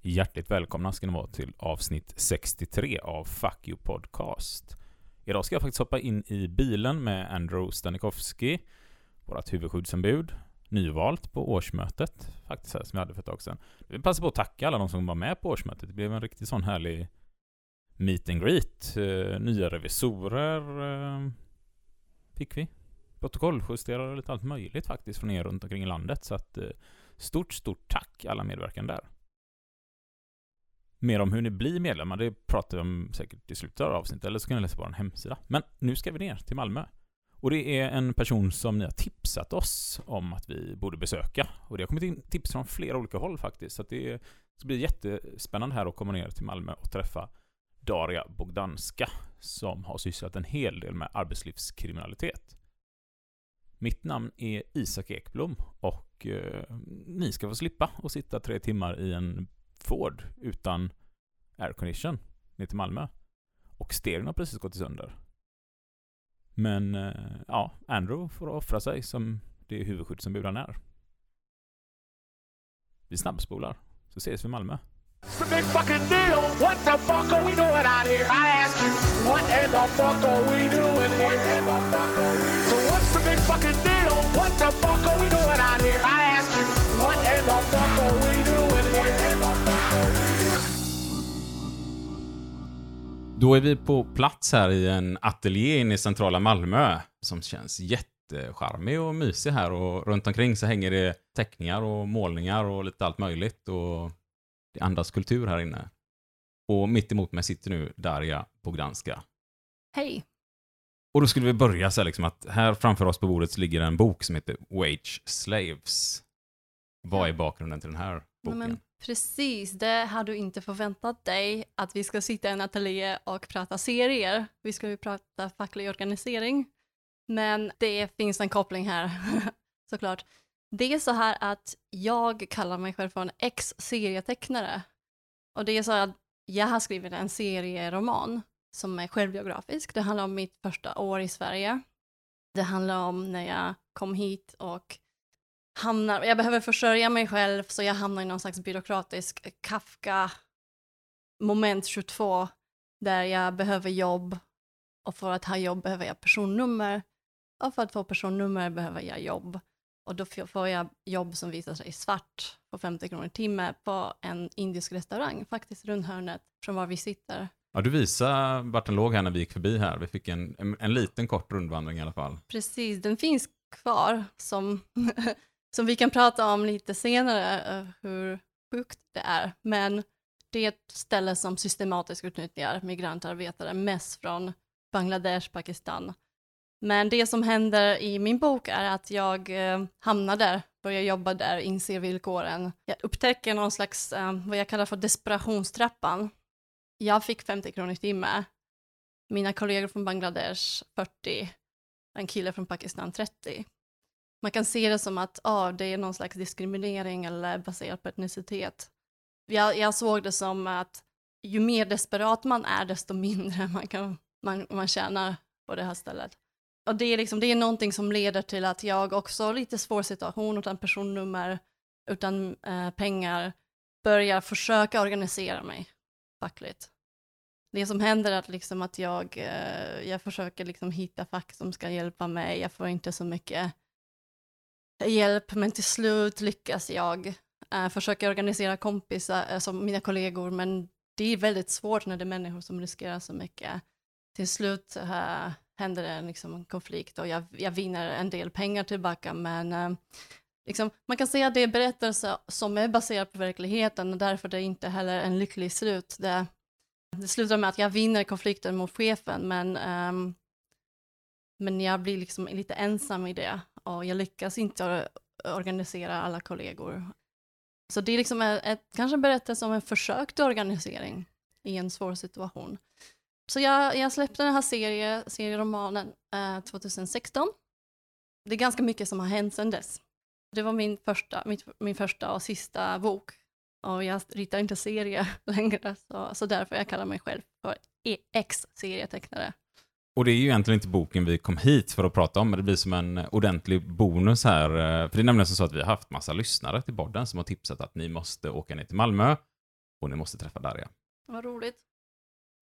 Hjärtligt välkomna ska ni vara till avsnitt 63 av Fuck You Podcast. Idag ska jag faktiskt hoppa in i bilen med Andrew Stanikowski, vårt huvudskyddsombud, nyvalt på årsmötet, faktiskt här, som vi hade för ett tag sedan. Vi vill passa på att tacka alla de som var med på årsmötet. Det blev en riktigt sån härlig meet and greet. Eh, nya revisorer eh, fick vi. Protokolljusterare och lite allt möjligt faktiskt från er runt omkring i landet. Så att eh, stort, stort tack alla medverkande där. Mer om hur ni blir medlemmar, det pratar vi om säkert i slutet av avsnittet, eller så kan ni läsa på vår hemsida. Men nu ska vi ner till Malmö. Och det är en person som ni har tipsat oss om att vi borde besöka. Och det har kommit in tips från flera olika håll faktiskt. Så att det ska bli jättespännande här att komma ner till Malmö och träffa Daria Bogdanska, som har sysslat en hel del med arbetslivskriminalitet. Mitt namn är Isak Ekblom och eh, ni ska få slippa att sitta tre timmar i en Ford utan aircondition ner till Malmö. Och stereon har precis gått sönder. Men eh, ja, Andrew får offra sig som det huvudskyddsombud han är. Vi snabbspolar, så ses vi i Malmö. It's the big fucking deal. What the fuck are we doing out here? I ask you, what in the fuck are we doing here? So what's the big fucking deal? What the fuck are we doing out here? I ask you, what in the fuck are we Då är vi på plats här i en ateljé inne i centrala Malmö som känns jättecharmig och mysig här och runt omkring så hänger det teckningar och målningar och lite allt möjligt och det andas kultur här inne. Och mitt emot mig sitter nu Darja Bogdanska. Hej. Och då skulle vi börja så här liksom att här framför oss på bordet så ligger en bok som heter Wage Slaves. Vad är bakgrunden till den här Nej, boken? men precis, det har du inte förväntat dig att vi ska sitta i en ateljé och prata serier. Vi ska ju prata facklig organisering. Men det finns en koppling här, såklart. Det är så här att jag kallar mig själv för en ex-serietecknare. Och det är så att jag har skrivit en serieroman som är självbiografisk. Det handlar om mitt första år i Sverige. Det handlar om när jag kom hit och hamnar, jag behöver försörja mig själv så jag hamnar i någon slags byråkratisk Kafka moment 22 där jag behöver jobb och för att ha jobb behöver jag personnummer och för att få personnummer behöver jag jobb och då får jag jobb som visar sig svart på 50 kronor i timme på en indisk restaurang, faktiskt runt hörnet från var vi sitter. Ja, du visade vart den låg här när vi gick förbi här. Vi fick en, en, en liten kort rundvandring i alla fall. Precis, den finns kvar som, som vi kan prata om lite senare, eh, hur sjukt det är. Men det är ett ställe som systematiskt utnyttjar migrantarbetare, mest från Bangladesh, Pakistan. Men det som händer i min bok är att jag eh, hamnar där, börjar jobba där, inser villkoren. Jag upptäcker någon slags, eh, vad jag kallar för desperationstrappan. Jag fick 50 kronor i timme. Mina kollegor från Bangladesh 40 en kille från Pakistan 30. Man kan se det som att ah, det är någon slags diskriminering eller baserat på etnicitet. Jag, jag såg det som att ju mer desperat man är, desto mindre man, kan, man, man tjänar på det här stället. Och det är, liksom, det är någonting som leder till att jag också, lite svår situation, utan personnummer, utan eh, pengar, börjar försöka organisera mig fackligt det som händer är att, liksom att jag, eh, jag försöker liksom hitta fack som ska hjälpa mig. Jag får inte så mycket hjälp, men till slut lyckas jag. Eh, uh, försöker organisera kompisar, eh, som mina kollegor, men det är väldigt svårt när det är människor som riskerar så mycket. Till slut uh, händer det liksom en konflikt och jag, jag vinner en del pengar tillbaka, men uh, liksom, man kan säga att det är berättelser som är baserade på verkligheten och därför det är inte heller en lycklig slut. Det, det slutar med att jag vinner konflikten mot chefen, men, um, men jag blir liksom lite ensam i det och jag lyckas inte organisera alla kollegor. Så det är liksom ett, ett, kanske en berättelse om en försök till organisering i en svår situation. Så jag, jag släppte den här serie, serieromanen eh, 2016. Det är ganska mycket som har hänt sedan dess. Det var min första, mitt, min första och sista bok och jag ritar inte serier längre, så, så därför jag kallar mig själv för ex-serietecknare. Och det är ju egentligen inte boken vi kom hit för att prata om, men det blir som en ordentlig bonus här. För det är nämligen så att vi har haft massa lyssnare till podden som har tipsat att ni måste åka ner till Malmö och ni måste träffa Darja. Vad roligt.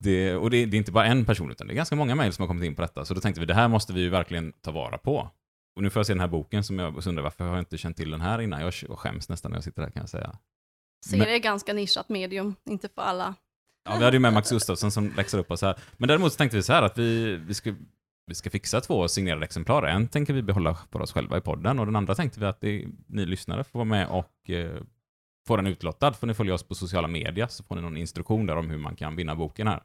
Det, och det, det är inte bara en person, utan det är ganska många mejl som har kommit in på detta. Så då tänkte vi, det här måste vi ju verkligen ta vara på. Och nu får jag se den här boken som jag så undrar varför har jag inte känt till den här innan? Jag skäms nästan när jag sitter här kan jag säga. Serie är ganska nischat medium, inte för alla. Ja, vi hade ju med Max Gustafsson som läxar upp oss här. Men däremot så tänkte vi så här att vi, vi, ska, vi ska fixa två signerade exemplar. En tänker vi behålla för oss själva i podden och den andra tänkte vi att det, ni lyssnare får vara med och eh, få den utlottad. Får ni följa oss på sociala medier så får ni någon instruktion där om hur man kan vinna boken här.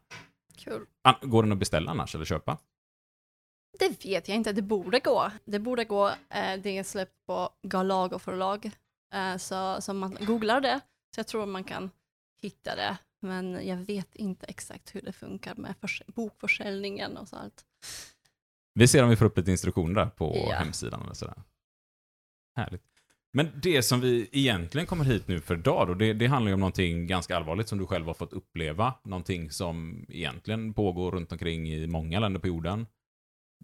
Kul. An- Går den att beställa annars eller köpa? Det vet jag inte, det borde gå. Det borde gå. Eh, det är släppt på Galago förlag. Eh, så, så man googlar det, så jag tror man kan hitta det. Men jag vet inte exakt hur det funkar med förs- bokförsäljningen och sånt. Vi ser om vi får upp lite instruktioner där på Ja. hemsidan eller sådär. Härligt. Men det som vi egentligen kommer hit nu för idag då, det, det handlar ju om någonting ganska allvarligt som du själv har fått uppleva. Någonting som egentligen pågår runt omkring i många länder på jorden.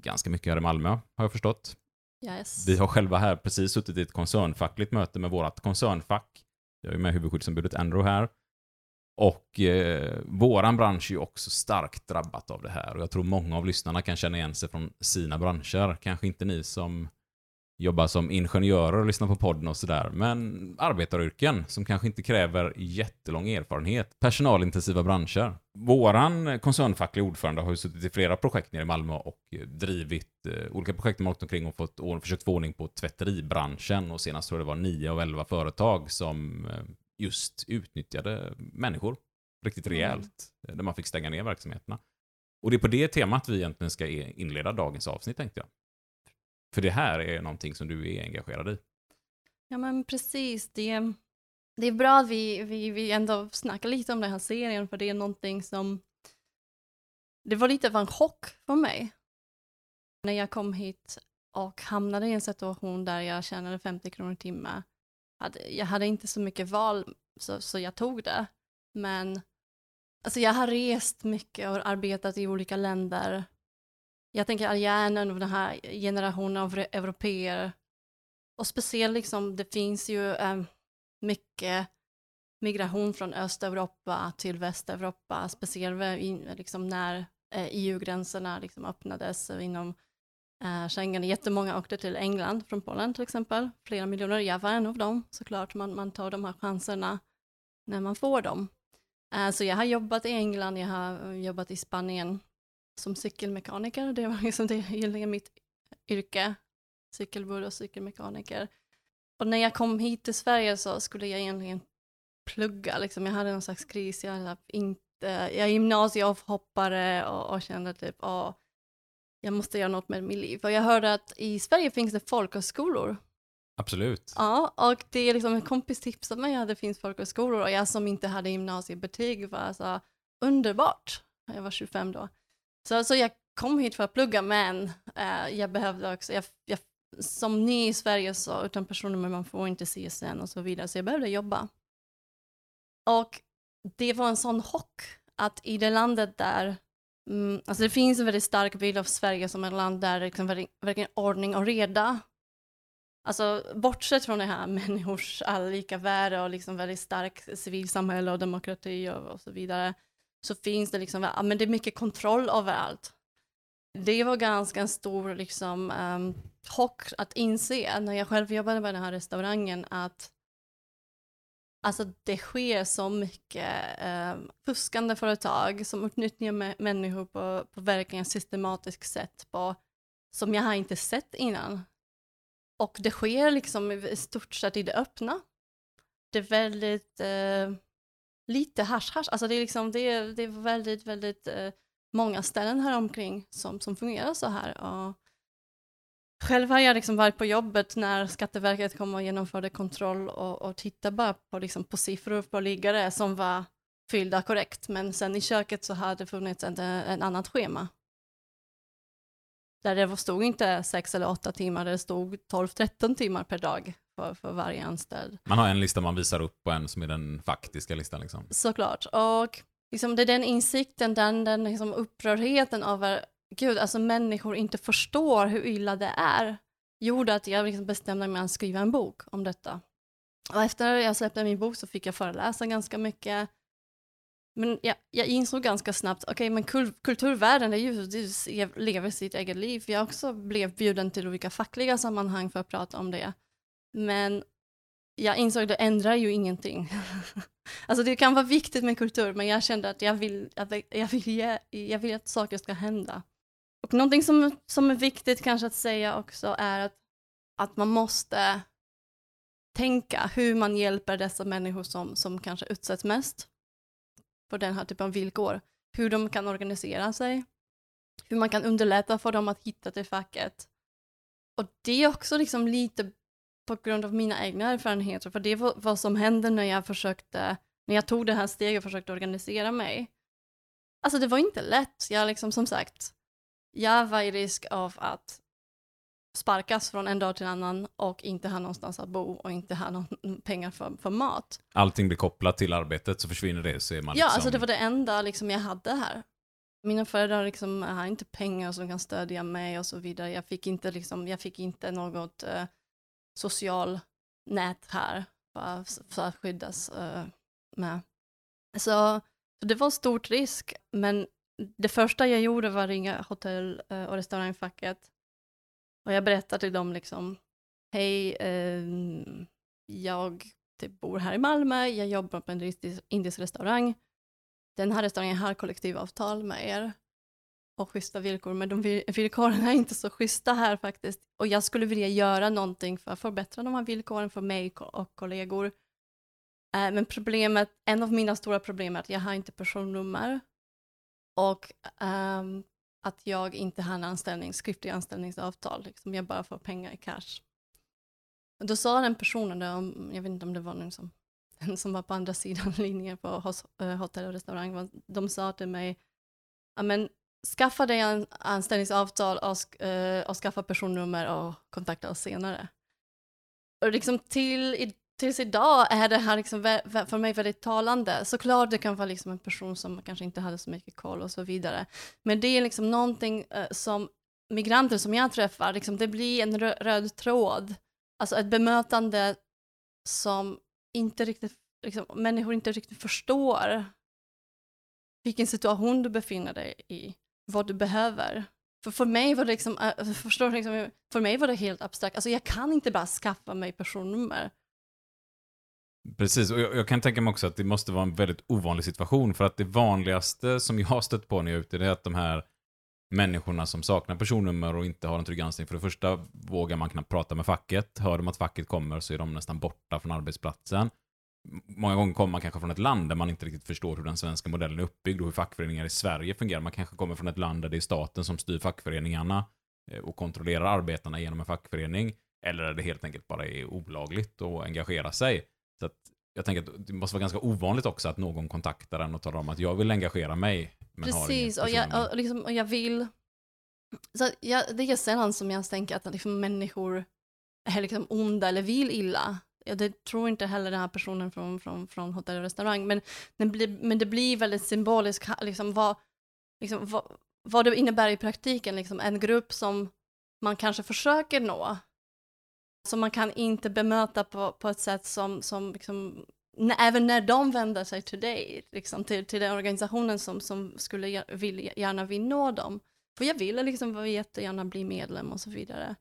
Ganska mycket här i Malmö, har jag förstått. Yes. Vi har själva här precis suttit i ett koncernfackligt möte med vårt koncernfack. Jag är med huvudskyddsombudet Andrew här. Och eh, våran bransch är ju också starkt drabbat av det här. Och jag tror många av lyssnarna kan känna igen sig från sina branscher. Kanske inte ni som jobbar som ingenjörer och lyssnar på podden och sådär. Men arbetaryrken som kanske inte kräver jättelång erfarenhet. Personalintensiva branscher. Våran koncernfackliga ordförande har ju suttit i flera projekt nere i Malmö och eh, drivit eh, olika projekt med åkt omkring och fått, och försökt få ordning på tvätteribranschen. Och senast tror jag det var 9 av 11 företag som eh, just utnyttjade människor riktigt Mm. rejält. eh, Där man fick stänga ner verksamheterna. Och det är på det temat vi egentligen ska e- inleda dagens avsnitt tänkte jag. För det här är någonting som du är engagerad i. Ja men precis, det, det är bra att vi, vi, vi ändå snackar lite om den här serien för det är någonting som det var lite av en chock för mig när jag kom hit och hamnade i en situation där jag tjänade 50 kronor i timmen. Hade, jag hade inte så mycket val så, så jag tog det. Men alltså jag har rest mycket och arbetat i olika länder. Jag tänker att jag är en av den här generationen av europeer och speciellt liksom, det finns ju eh, mycket migration från Östeuropa till Västeuropa, speciellt in, liksom när eh, EU-gränserna liksom öppnades inom eh, Schengen. Jättemånga åkte till England från Polen till exempel, flera miljoner. Jag var en av dem, såklart. Man, man tar de här chanserna när man får dem. Eh, så jag har jobbat i England, jag har eh, jobbat i Spanien som cykelmekaniker. Det var liksom det egentligen mitt yrke cykelbud och cykelmekaniker. Och när jag kom hit till Sverige så skulle jag egentligen plugga, liksom. jag hade någon slags kris, jag, hade inte, jag är gymnasieavhoppare och, och kände typ, åh, jag måste göra något med mitt liv. Och jag hörde att i Sverige finns det folkhögskolor. Absolut. Ja, och det är liksom en kompis tipsade mig att det finns folkhögskolor och jag som inte hade gymnasiebetyg var så underbart. Jag var 25 då. Så, så jag kom hit för att plugga men eh, jag behövde också, jag, jag, som ny i Sverige så utan personnummer man får inte CSN och så vidare så jag behövde jobba. Och det var en sån chock att i det landet där Mm, alltså det finns en väldigt stark bild av Sverige som ett land där det liksom verkligen, ordning och reda. Alltså bortsett från det här människors allika värde och liksom väldigt stark civilsamhälle och demokrati och, och så vidare, så finns det liksom, ja, men det är mycket kontroll överallt. Det var ganska en stor liksom um, chock att inse när jag själv jobbade på den här restaurangen att Alltså det sker så mycket eh, fuskande företag som utnyttjar människor på, på verkligen systematiskt sätt på, som jag har inte sett innan. Och det sker liksom i stort sett i det öppna. Det är väldigt eh, lite hasch-hasch, alltså det är liksom, det är, det är väldigt, väldigt eh, många ställen här omkring som, som fungerar så här. Och själv har jag liksom varit på jobbet när Skatteverket kom och genomförde kontroll och, och tittade bara på, liksom, på siffror på liggare som var fyllda korrekt, men sen i köket så hade det funnits ett, ett annat schema. Där det stod inte sex eller åtta timmar, det stod 12-13 timmar per dag för, för varje anställd. Man har en lista man visar upp och en som är den faktiska listan. Liksom. Såklart. Och liksom det är den insikten, den, den liksom upprördheten över, gud, alltså människor inte förstår hur illa det är, gjorde att jag liksom bestämde mig att skriva en bok om detta. Och efter jag släppte min bok så fick jag föreläsa ganska mycket. Men jag, jag insåg ganska snabbt, okej men kul, kulturvärlden är ju, det lever sitt eget liv. Jag också blev bjuden till olika fackliga sammanhang för att prata om det. Men jag insåg att det ändrar ju ingenting. alltså det kan vara viktigt med kultur, men jag kände att jag vill, att jag vill, ge, jag vill att saker ska hända. Och någonting som, som är viktigt kanske att säga också är att, att man måste tänka hur man hjälper dessa människor som, som kanske utsätts mest på den här typen av villkor. Hur de kan organisera sig, hur man kan underlätta för dem att hitta till facket. Och det är också liksom lite på grund av mina egna erfarenheter, för det var vad som hände när jag försökte, när jag tog det här steget och försökte organisera mig. Alltså det var inte lätt, jag liksom som sagt, jag var i risk av att sparkas från en dag till en annan och inte ha någonstans att bo och inte ha någon pengar för, för mat. Allting blir kopplat till arbetet så försvinner det så är man Ja, liksom... alltså det var det enda liksom, jag hade här. Mina föräldrar liksom, har inte pengar som kan stödja mig och så vidare. Jag fick inte, liksom, jag fick inte något eh, social nät här för, för att skyddas eh, med. Så, så det var stort risk, men det första jag gjorde var att ringa hotell eh, och restaurangfacket och jag berättade till dem liksom, hej, eh, jag typ bor här i Malmö, jag jobbar på en indisk, indisk restaurang. Den här restaurangen har kollektivavtal med er och schyssta villkor, men de villkoren är inte så schyssta här faktiskt. Och jag skulle vilja göra någonting för att förbättra de här villkoren för mig och kollegor. Eh, men problemet, en av mina stora problem är att jag har inte personnummer och um, att jag inte har en anställning, skriftlig anställningsavtal, liksom jag bara får pengar i cash. Och då sa den personen, om- jag vet inte om det var någon som, den som var på andra sidan linjen på hos, eh, hotell och restaurang, de sa till mig, men skaffa dig en anställningsavtal och, sk- eh, och skaffa personnummer och kontakta oss senare. Och liksom till, tills idag är det här liksom för mig väldigt talande. Såklart det kan vara liksom en person som kanske inte hade så mycket koll och så vidare. Men det är liksom någonting eh, som migranter som jag träffar, liksom, det blir en röd tråd. Alltså ett bemötande som inte riktigt, liksom, människor inte riktigt förstår vilken situation du befinner dig i, vad du behöver. För, för mig var det liksom, eh, förstår liksom, för mig var det helt abstrakt. Alltså jag kan inte bara skaffa mig personnummer. Precis, och jag, jag kan tänka mig också att det måste vara en väldigt ovanlig situation, för att det vanligaste som jag har stött på när jag är ute, det är att de här människorna som saknar personnummer och inte har en trygg anställning, för det första vågar man knappt prata med facket. Hör de att facket kommer så är de nästan borta från arbetsplatsen. Många gånger kommer man kanske från ett land där man inte riktigt förstår hur den svenska modellen är uppbyggd och hur fackföreningar i Sverige fungerar. Man kanske kommer från ett land där det är staten som styr fackföreningarna eh, och kontrollerar arbetarna genom en fackförening. Eller där det helt enkelt bara är olagligt att engagera sig. Så att jag tänker att det måste vara ganska ovanligt också att någon kontaktar en och talar om att jag vill engagera mig. Precis, och jag, och, liksom, och jag vill... Så jag, det är sällan som jag tänker att liksom, människor är liksom onda eller vill illa. Jag det tror inte heller den här personen från, från, från hotell och restaurang, men, blir, men det blir väldigt symboliskt liksom, vad, liksom, vad, vad det innebär i praktiken. Liksom, en grupp som man kanske försöker nå, som man kan inte bemöta på, på ett sätt som, som liksom, även när de vänder sig till dig, liksom, till, till den organisationen som, som skulle vill, gärna vill nå dem. För jag ville liksom jättegärna bli medlem och så vidare.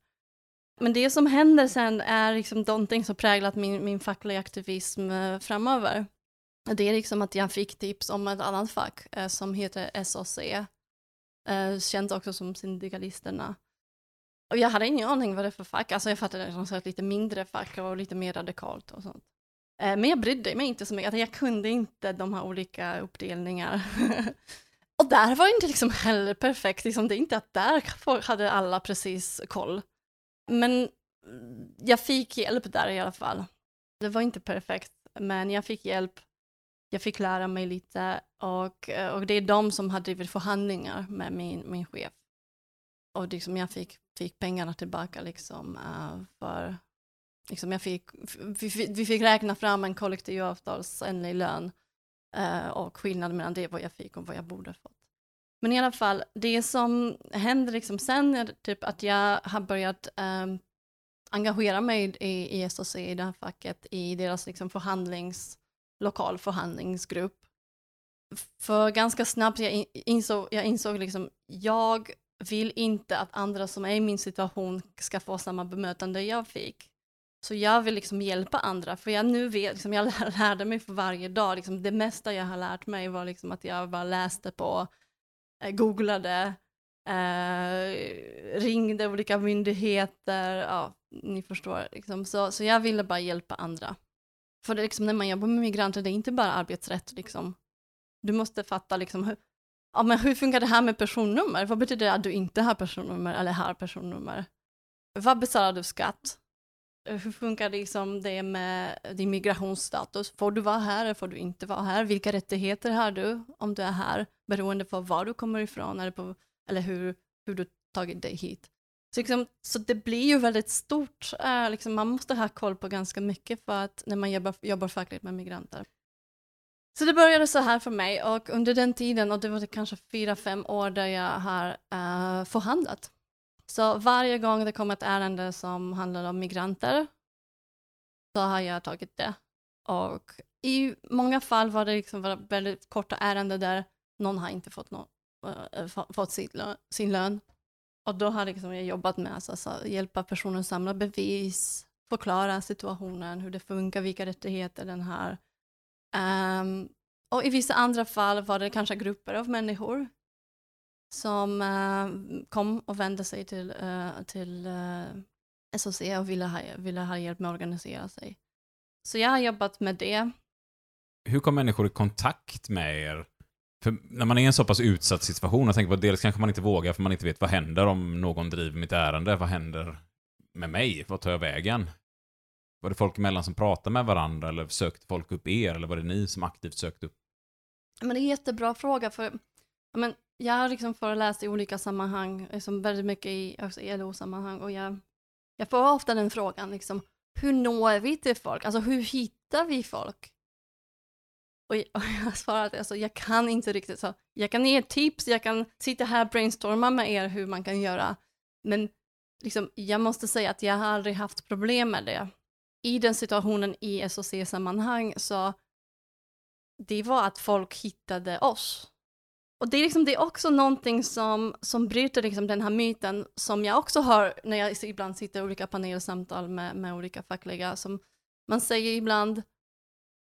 Men det som händer sen är liksom någonting som präglat min, min fackliga aktivism eh, framöver. Det är liksom att jag fick tips om ett annat fack eh, som heter SAC, eh, känt också som Syndikalisterna. Och jag hade ingen aning vad det är för fack, alltså jag fattade det som ett lite mindre fack och lite mer radikalt och sånt. Eh, men jag brydde mig inte så mycket, alltså jag kunde inte de här olika uppdelningar. och där var det inte liksom heller perfekt, liksom, det är inte att där hade alla precis koll. Men jag fick hjälp där i alla fall. Det var inte perfekt, men jag fick hjälp. Jag fick lära mig lite och, eh, och det är de som har drivit förhandlingar med min, min chef. Och liksom jag fick, fick pengarna tillbaka liksom eh, för, liksom jag fick, vi, fick, vi fick räkna fram en kollektivavtalsenlig lön eh, och skillnaden mellan det vad jag fick och vad jag borde fått. Men i alla fall, det som händer liksom sen är typ att jag har börjat ehm, engagera mig i, i SOC, i det här facket, i deras liksom förhandlings, lokal förhandlingsgrupp. för ganska snabbt jag insåg, jag insåg liksom, jag vill inte att andra som är i min situation ska få samma bemötande jag fick. Så jag vill liksom hjälpa andra, för jag nu vet, liksom, jag lär- lärde mig för varje dag, liksom, det mesta jag har lärt mig var liksom att jag bara läste på, eh, googlade, eh, ringde olika myndigheter, ja, ni förstår. Liksom. Så, så jag ville bara hjälpa andra. För det, liksom, när man jobbar med migranter, det är inte bara arbetsrätt. Liksom. Du måste fatta liksom, hur, ja, men hur funkar det här med personnummer? Vad betyder det att du inte har personnummer eller har personnummer? Vad betalar du skatt? Hur funkar det, liksom det med din migrationsstatus? Får du vara här eller får du inte vara här? Vilka rättigheter har du om du är här? Beroende på var du kommer ifrån eller, på, eller hur, hur du tagit dig hit. Så, liksom, så det blir ju väldigt stort. Äh, liksom, man måste ha koll på ganska mycket för att när man jobbar, jobbar fackligt med migranter. Så det började så här för mig och under den tiden, och det var kanske fyra, fem år där jag har uh, förhandlat. Så varje gång det kom ett ärende som handlade om migranter så har jag tagit det. Och i många fall var det liksom väldigt korta ärenden där någon har inte fått, no uh, eh, eh, fått sin, lön, sin lön. Och då har liksom jag jobbat med att alltså, hjälpa personen samla bevis, förklara situationen, hur det funkar, vilka rättigheter den har. Um, och i vissa andra fall var det kanske grupper av människor som uh, kom och vände sig till, uh, till eh, uh, SOC och ville ha, ville ha hjälp med att organisera sig. Så jag har jobbat med det. Hur kom människor i kontakt med er? För när man är i en så pass utsatt situation, jag tänker på dels kanske man inte vågar för man inte vet vad händer om någon driver mitt ärende, vad händer med mig, vad tar jag vägen? Var det folk emellan som pratade med varandra eller sökte folk upp er eller var det ni som aktivt sökte upp? Men det är en jättebra fråga för men, jag har liksom föreläst i olika sammanhang, liksom väldigt mycket i, alltså, ELO-sammanhang och jag, jag får ofta den frågan liksom, hur når vi till folk? Alltså hur hittar vi folk? Och jag, och jag svarar att alltså, jag kan inte riktigt så. Jag kan ge tips, jag kan sitta här och brainstorma med er hur man kan göra. Men liksom, jag måste säga att jag har aldrig haft problem med det. I den situationen i SOC-sammanhang så det var att folk hittade oss. Och det är, liksom, det är också någonting som, som bryter liksom den här myten som jag också hör när jag ibland sitter i olika panelsamtal med, med olika fackliga. Som man säger ibland,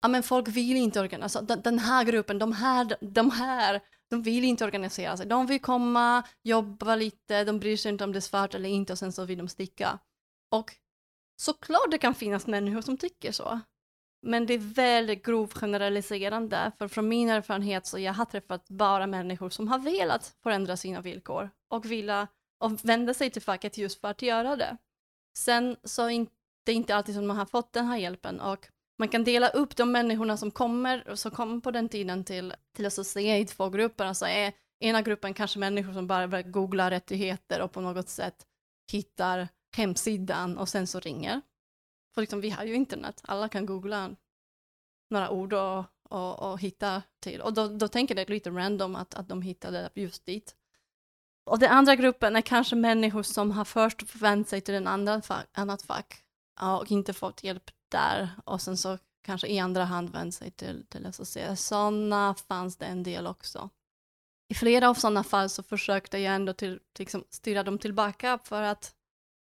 ja men folk vill inte organisera alltså, den, den här gruppen, de här, de här, de vill inte organisera sig. De vill komma, jobba lite, de bryr sig inte om det är svart eller inte och sen så vill de sticka. Och såklart det kan finnas människor som tycker så. Men det är väldigt grovt generaliserande, för från min erfarenhet så jag har träffat bara människor som har velat förändra sina villkor och vilja och vända sig till facket just för att göra det. Sen så är det inte alltid som man har fått den här hjälpen och man kan dela upp de människorna som kommer, som kom på den tiden till, till SOC i två grupper. Alltså är ena gruppen kanske människor som bara googlar rättigheter och på något sätt hittar hemsidan och sen så ringer. För liksom, vi har ju internet, alla kan googla några ord och, och, och hitta till. Och då, då tänker det lite random att, att de hittade just dit. Och den andra gruppen är kanske människor som har först vänt sig till en andra fack, annat fack och inte fått hjälp där och sen så kanske i andra hand vänt sig till, till SOC. Sådana fanns det en del också. I flera av sådana fall så försökte jag ändå till, liksom, styra dem tillbaka för att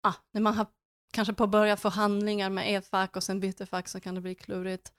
ah, när man har kanske påbörjat förhandlingar med ett fack och sen byter fack så kan det bli klurigt.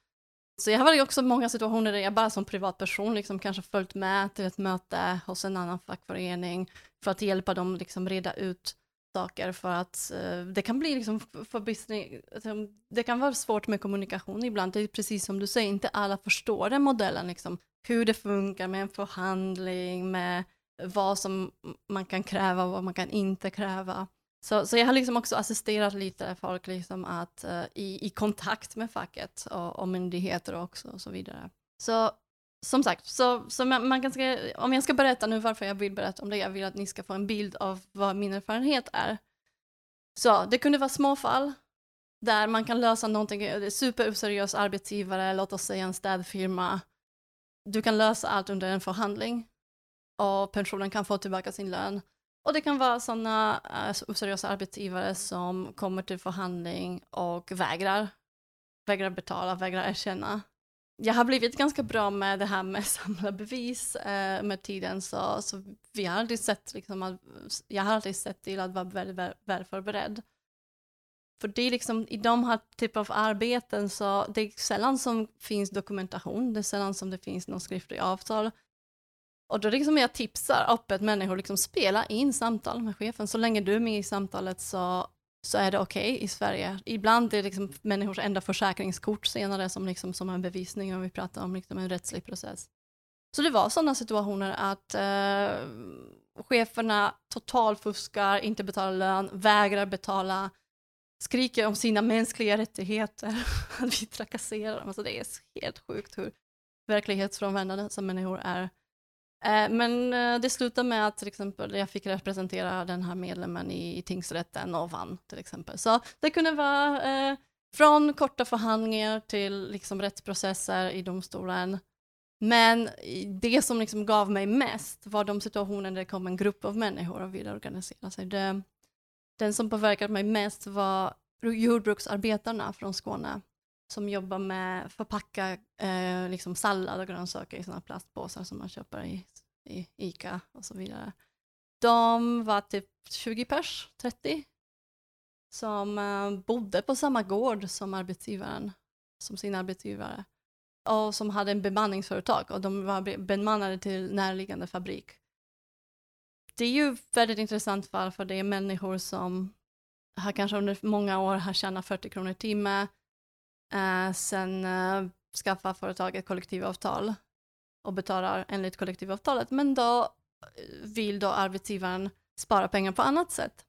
Så jag har varit också många situationer där jag bara som privatperson liksom kanske följt med till ett möte hos en annan fackförening för att hjälpa dem liksom reda ut saker för att eh, det kan bli liksom förbistring, liksom, det kan vara svårt med kommunikation ibland, det är precis som du säger, inte alla förstår den modellen, liksom, hur det funkar med en förhandling, med vad som man kan kräva och vad man kan inte kräva. Så, så jag har liksom också assisterat lite folk liksom att, uh, i, i kontakt med facket och, och myndigheter också och så vidare. Så som sagt, så, så man, man kan ska, om jag ska berätta nu varför jag vill berätta om det, jag vill att ni ska få en bild av vad min erfarenhet är. Så det kunde vara små fall där man kan lösa någonting, eh, superoseriös arbetsgivare, låt oss säga en städfirma. Du kan lösa allt under en förhandling och personen kan få tillbaka sin lön. Och det kan vara sådana uh, eh, oseriösa arbetsgivare som kommer till förhandling och vägrar, vägrar betala, vägrar erkänna jag har blivit ganska bra med det här med samla bevis eh, med tiden, så, så vi har alltid sett, liksom, att, jag har alltid sett till att vara väldigt väl, väl förberedd. För det är liksom, i de här typen av arbeten så det är sällan som finns dokumentation, det är sällan som det finns någon skriftlig avtal. Och då liksom jag tipsar öppet människor, liksom spela in samtal med chefen. Så länge du är med i samtalet så, så är det okej okay i Sverige. Ibland är det liksom människors enda försäkringskort senare som, liksom, som en bevisning om vi pratar om liksom en rättslig process. Så det var sådana situationer att eh, cheferna totalfuskar, inte betalar lön, vägrar betala, skriker om sina mänskliga rättigheter, att vi trakasserar dem. Alltså det är helt sjukt hur verklighetsfrånvändande som människor är. Eh, men eh, det slutade med att till exempel jag fick representera den här medlemmen i, i tingsrätten och vann till exempel. Så det kunde vara eh, från korta förhandlingar till liksom rättsprocesser i domstolen. Men det som liksom gav mig mest var de situationer där det kom en grupp av människor och ville organisera sig. Det, den som påverkade mig mest var jordbruksarbetarna från Skåne som jobbar med att förpacka eh, liksom sallad och grönsaker i sådana plastpåsar som man köper i, i ICA och så vidare. De var typ 20 pers, 30, som eh, bodde på samma gård som arbetsgivaren, som sin arbetsgivare och som hade en bemanningsföretag och de var bemannade till närliggande fabrik. Det är ju väldigt intressant fall för det är människor som har kanske under många år har tjänat 40 kronor i timmen Eh, sen eh, skaffar företaget kollektivavtal och betalar enligt kollektivavtalet, men då eh, vill då arbetsgivaren spara pengar på annat sätt.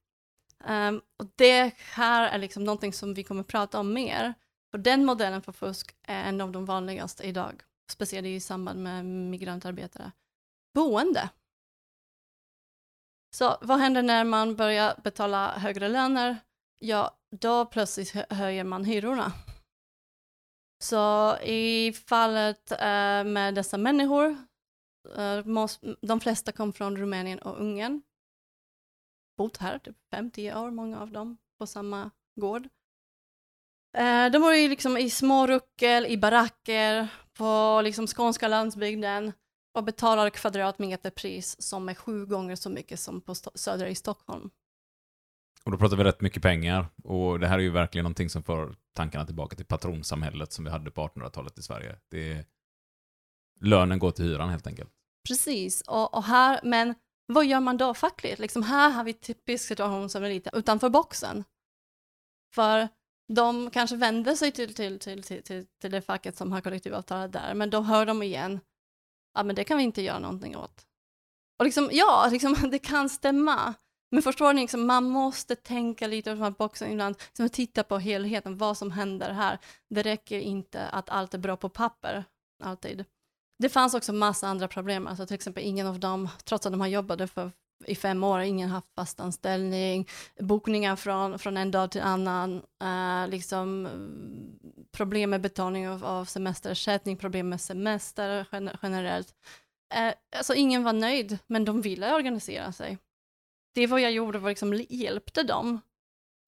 Um, och det här är liksom någonting som vi kommer prata om mer, för den modellen för fusk är en av de vanligaste idag, speciellt i samband med migrantarbetare. Boende. Så vad händer när man börjar betala högre löner? Ja, då plötsligt höjer man hyrorna. Så i fallet eh, med dessa människor, eh, måste, de flesta kom från Rumänien och Ungern. Bott här typ 5-10 år, många av dem, på samma gård. Eh, de bor ju liksom i små ruckel, i baracker, på liksom skånska landsbygden och betalar kvadratmeterpris som är sju gånger så mycket som på södra i Stockholm. Och då pratar vi rätt mycket pengar. Och det här är ju verkligen någonting som för tankarna tillbaka till patronsamhället som vi hade på 1800-talet i Sverige. Det är... Lönen går till hyran helt enkelt. Precis, och, och, här, men vad gör man då fackligt? Liksom här har vi typisk situation som är lite utanför boxen. För de kanske vänder sig till, till, till, till, till, till det facket som har kollektivavtalet där, men då hör de igen, ja men det kan vi inte göra någonting åt. Och liksom, ja, liksom, det kan stämma, men förstår ni, liksom, man måste tänka lite utanför boxen ibland, liksom, titta på helheten, vad som händer här. Det räcker inte att allt är bra på papper, alltid. Det fanns också massa andra problem, alltså till exempel ingen av dem, trots att de har jobbat för, i fem år, ingen har haft fast anställning, bokningar från, från en dag till annan, eh, liksom problem med betalning av, av semesterersättning, problem med semester generellt. Eh, alltså ingen var nöjd, men de ville organisera sig det vad jag gjorde var liksom hjälpte dem.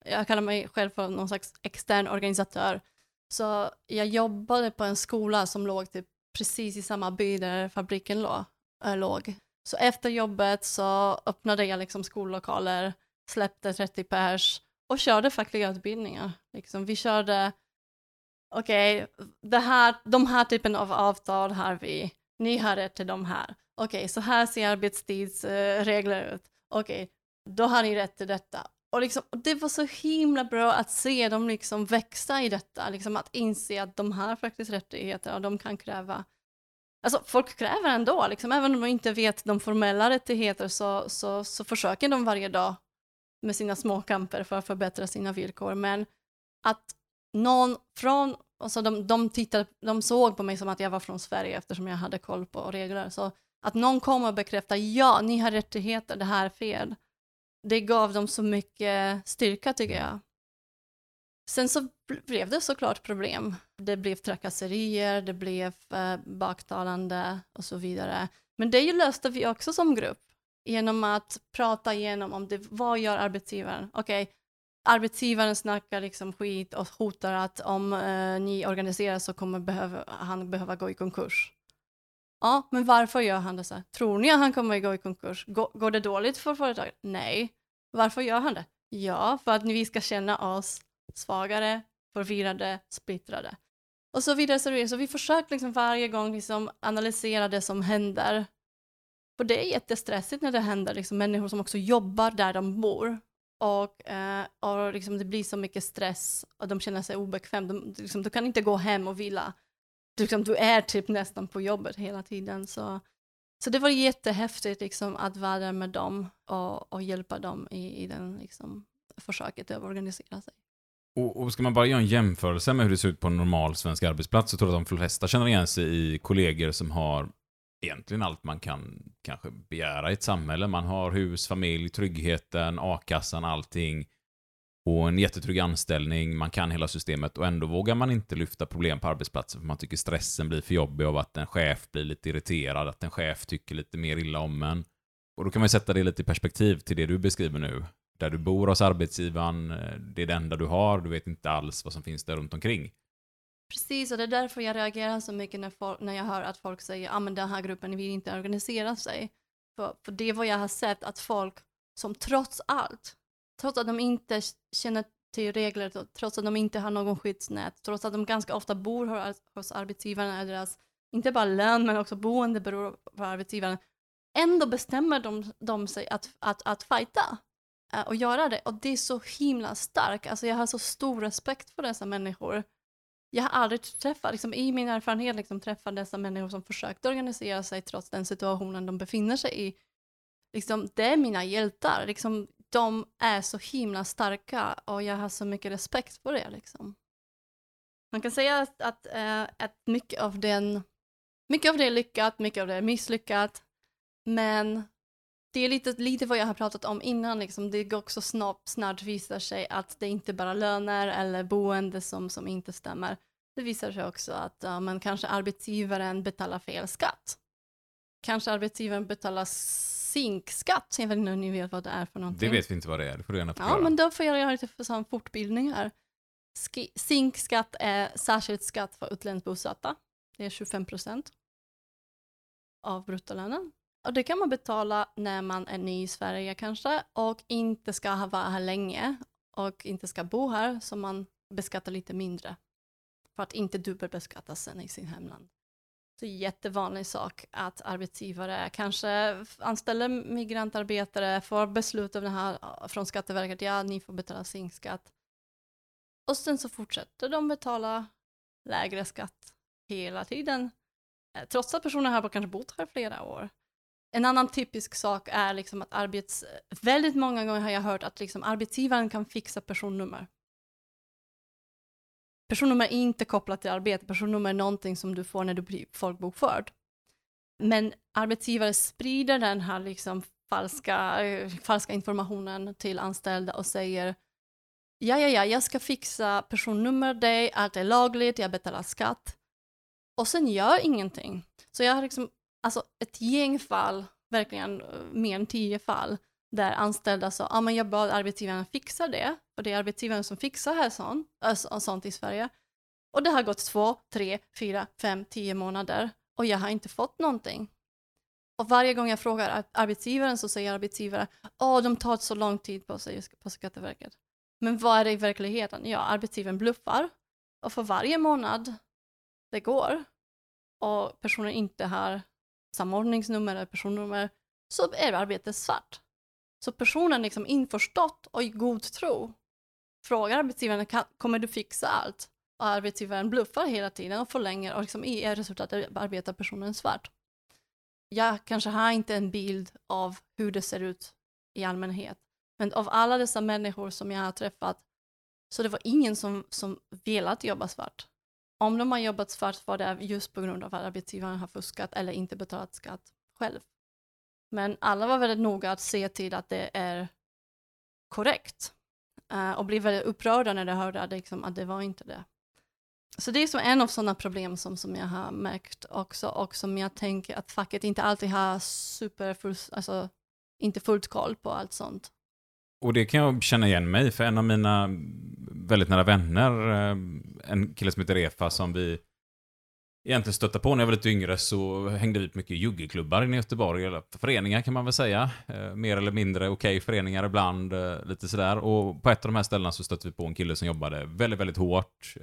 Jag kallar mig själv för någon slags extern organisatör. Så jag jobbade på en skola som låg typ precis i samma by där fabriken eh, låg. Så efter jobbet så öppnade jag liksom skollokaler, släppte 30 pers och körde fackliga utbildningar. Liksom, vi körde, okej, okay, här, de här typen av avtal har vi, ni har rätt till de här. Okej, okay, så här ser arbetstidsregler ut. Okej, okay, då har ni rätt till detta. Och, liksom, och det var så himla bra att se dem liksom växa i detta, liksom att inse att de har faktiskt rättigheter och de kan kräva Alltså folk kräver ändå, liksom, även om de inte vet de formella rättigheter så, så, så försöker de varje dag med sina små kamper för att förbättra sina villkor. Men att någon från, alltså de, de, tittade, de såg på mig som att jag var från Sverige eftersom jag hade koll på regler. Så att någon kom och bekräftade, ja, ni har rättigheter, det här är fel det gav dem så mycket styrka tycker jag. Sen så blev det såklart problem. Det blev trakasserier, det blev eh, baktalande och så vidare. Men det löste vi också som grupp genom att prata igenom om det, vad gör arbetsgivaren? Okej, okay, arbetsgivaren snackar liksom skit och hotar att om eh, ni organiserar så kommer behöva, han behöva gå i konkurs. Ja, men varför gör han det så? här? Tror ni att han kommer gå i konkurs? Går, går det dåligt för företaget? Nej. Varför gör han det? Ja, för att vi ska känna oss svagare, förvirrade, splittrade. Och så vidare, så vidare. Så vi försöker liksom varje gång liksom analysera det som händer. För det är jättestressigt när det händer, liksom människor som också jobbar där de bor. Och, eh, och liksom det blir så mycket stress och de känner sig obekväma. De, liksom, de kan inte gå hem och vila. Du, liksom, du är typ nästan på jobbet hela tiden. Så, så det var jättehäftigt liksom, att vara med dem och, och hjälpa dem i, i den liksom, försöket att organisera sig. Och, och ska man bara göra en jämförelse med hur det ser ut på en normal svensk arbetsplats så tror jag att de flesta känner igen sig i kollegor som har egentligen allt man kan kanske begära i ett samhälle. Man har hus, familj, tryggheten, a-kassan, allting. Och en jättetrygg anställning, man kan hela systemet och ändå vågar man inte lyfta problem på arbetsplatsen för man tycker stressen blir för jobbig av att en chef blir lite irriterad, att en chef tycker lite mer illa om en. Och då kan man sätta det lite i perspektiv till det du beskriver nu. Där du bor hos arbetsgivaren, det är det enda du har, du vet inte alls vad som finns där runt omkring. Precis, och det är därför jag reagerar så mycket när, folk, när jag hör att folk säger att ah, den här gruppen vill inte organisera sig. För, för det är vad jag har sett, att folk som trots allt, trots att de inte känner till regler, trots att de inte har någon skyddsnät, trots att de ganska ofta bor hos arbetsgivaren, eller deras, inte bara lön men också boende beror på arbetsgivaren, ändå bestämmer de, de sig att, att, att fighta eh, och göra det. Och det är så himla starkt, alltså jag har så stor respekt för dessa människor jag har aldrig träffat, liksom, i min erfarenhet, liksom, träffat dessa människor som försökt organisera sig trots den situationen de befinner sig i. Liksom, det är mina hjältar, liksom, de är så himla starka och jag har så mycket respekt för det. Liksom. Man kan säga att, att, äh, att mycket, av den, mycket av det är lyckat, mycket av det är misslyckat, men det är lite, lite vad jag har pratat om innan, liksom. det går också snabbt, snart visar sig att det inte bara löner eller boende som, som inte stämmer. Det visar sig också att ja, man kanske arbetsgivaren betalar fel skatt. Kanske arbetsgivaren betalar zinkskatt, jag vet inte om ni vet vad det är för någonting. Det vet vi inte vad det är, det får du gärna förklara. Ja, men då får jag göra lite för sån fortbildning här. Zinkskatt är särskild skatt för utländskt bosatta. Det är 25 procent av bruttolönen. Och det kan man betala när man är ny i Sverige kanske och inte ska vara här länge och inte ska bo här så man beskattar lite mindre för att inte dubbelbeskattas sen i sin hemland. Det är en jättevanlig sak att arbetsgivare kanske anställer migrantarbetare, får beslut av det här från Skatteverket, ja ni får betala sin skatt. Och sen så fortsätter de betala lägre skatt hela tiden, eh, trots att personen här kanske bott här flera år. En annan typisk sak är liksom att arbets... Väldigt många gånger har jag hört att liksom arbetsgivaren kan fixa personnummer. Personnummer är inte kopplat till arbete, personnummer är någonting som du får när du blir folkbokförd. Men arbetsgivare sprider den här liksom falska, eh, falska informationen till anställda och säger ja, ja, ja, jag ska fixa personnummer dig, allt är lagligt, jag betalar skatt. Och sen gör ingenting. Så jag har liksom alltså ett gäng fall, verkligen eh, mer än tio fall, där anställda sa, att ah, men jag bad arbetsgivaren fixa det, och det är arbetsgivaren som fixar här sånt, alltså, äh, sånt i Sverige. Och det har gått två, tre, fyra, fem, tio månader och jag har inte fått någonting. Och varje gång jag frågar arbetsgivaren så säger arbetsgivaren, åh de tar så lång tid på sig på Skatteverket. Men vad är det i verkligheten? Ja, arbetsgivaren bluffar och för varje månad det går och personen inte har samordningsnummer eller personnummer, så är arbetet svart. Så personen liksom införstått och i god tro frågar arbetsgivaren, kommer du fixa allt? Och arbetsgivaren bluffar hela tiden och förlänger och liksom i resultatet arbetar personen svart. Jag kanske har inte en bild av hur det ser ut i allmänhet, men av alla dessa människor som jag har träffat så det var ingen som, som velat jobba svart om de har jobbat svart var det just på grund av att arbetsgivaren har fuskat eller inte betalat skatt själv. Men alla var väldigt noga att se till att det är korrekt uh, och blev väldigt upprörda när de hörde att, liksom, att det var inte det. Så det är som en av sådana problem som, som jag har märkt också och som jag tänker att facket inte alltid har super, alltså inte fullt koll på allt sånt. Och det kan jag känna igen mig, för en av mina väldigt nära vänner, eh, en kille som heter Refa, som vi egentligen stötte på när jag var lite yngre, så hängde vi på mycket juggeklubbar i Göteborg, eller föreningar kan man väl säga. Eh, mer eller mindre okej okay, föreningar ibland, eh, lite sådär. Och på ett av de här ställena så stötte vi på en kille som jobbade väldigt, väldigt hårt.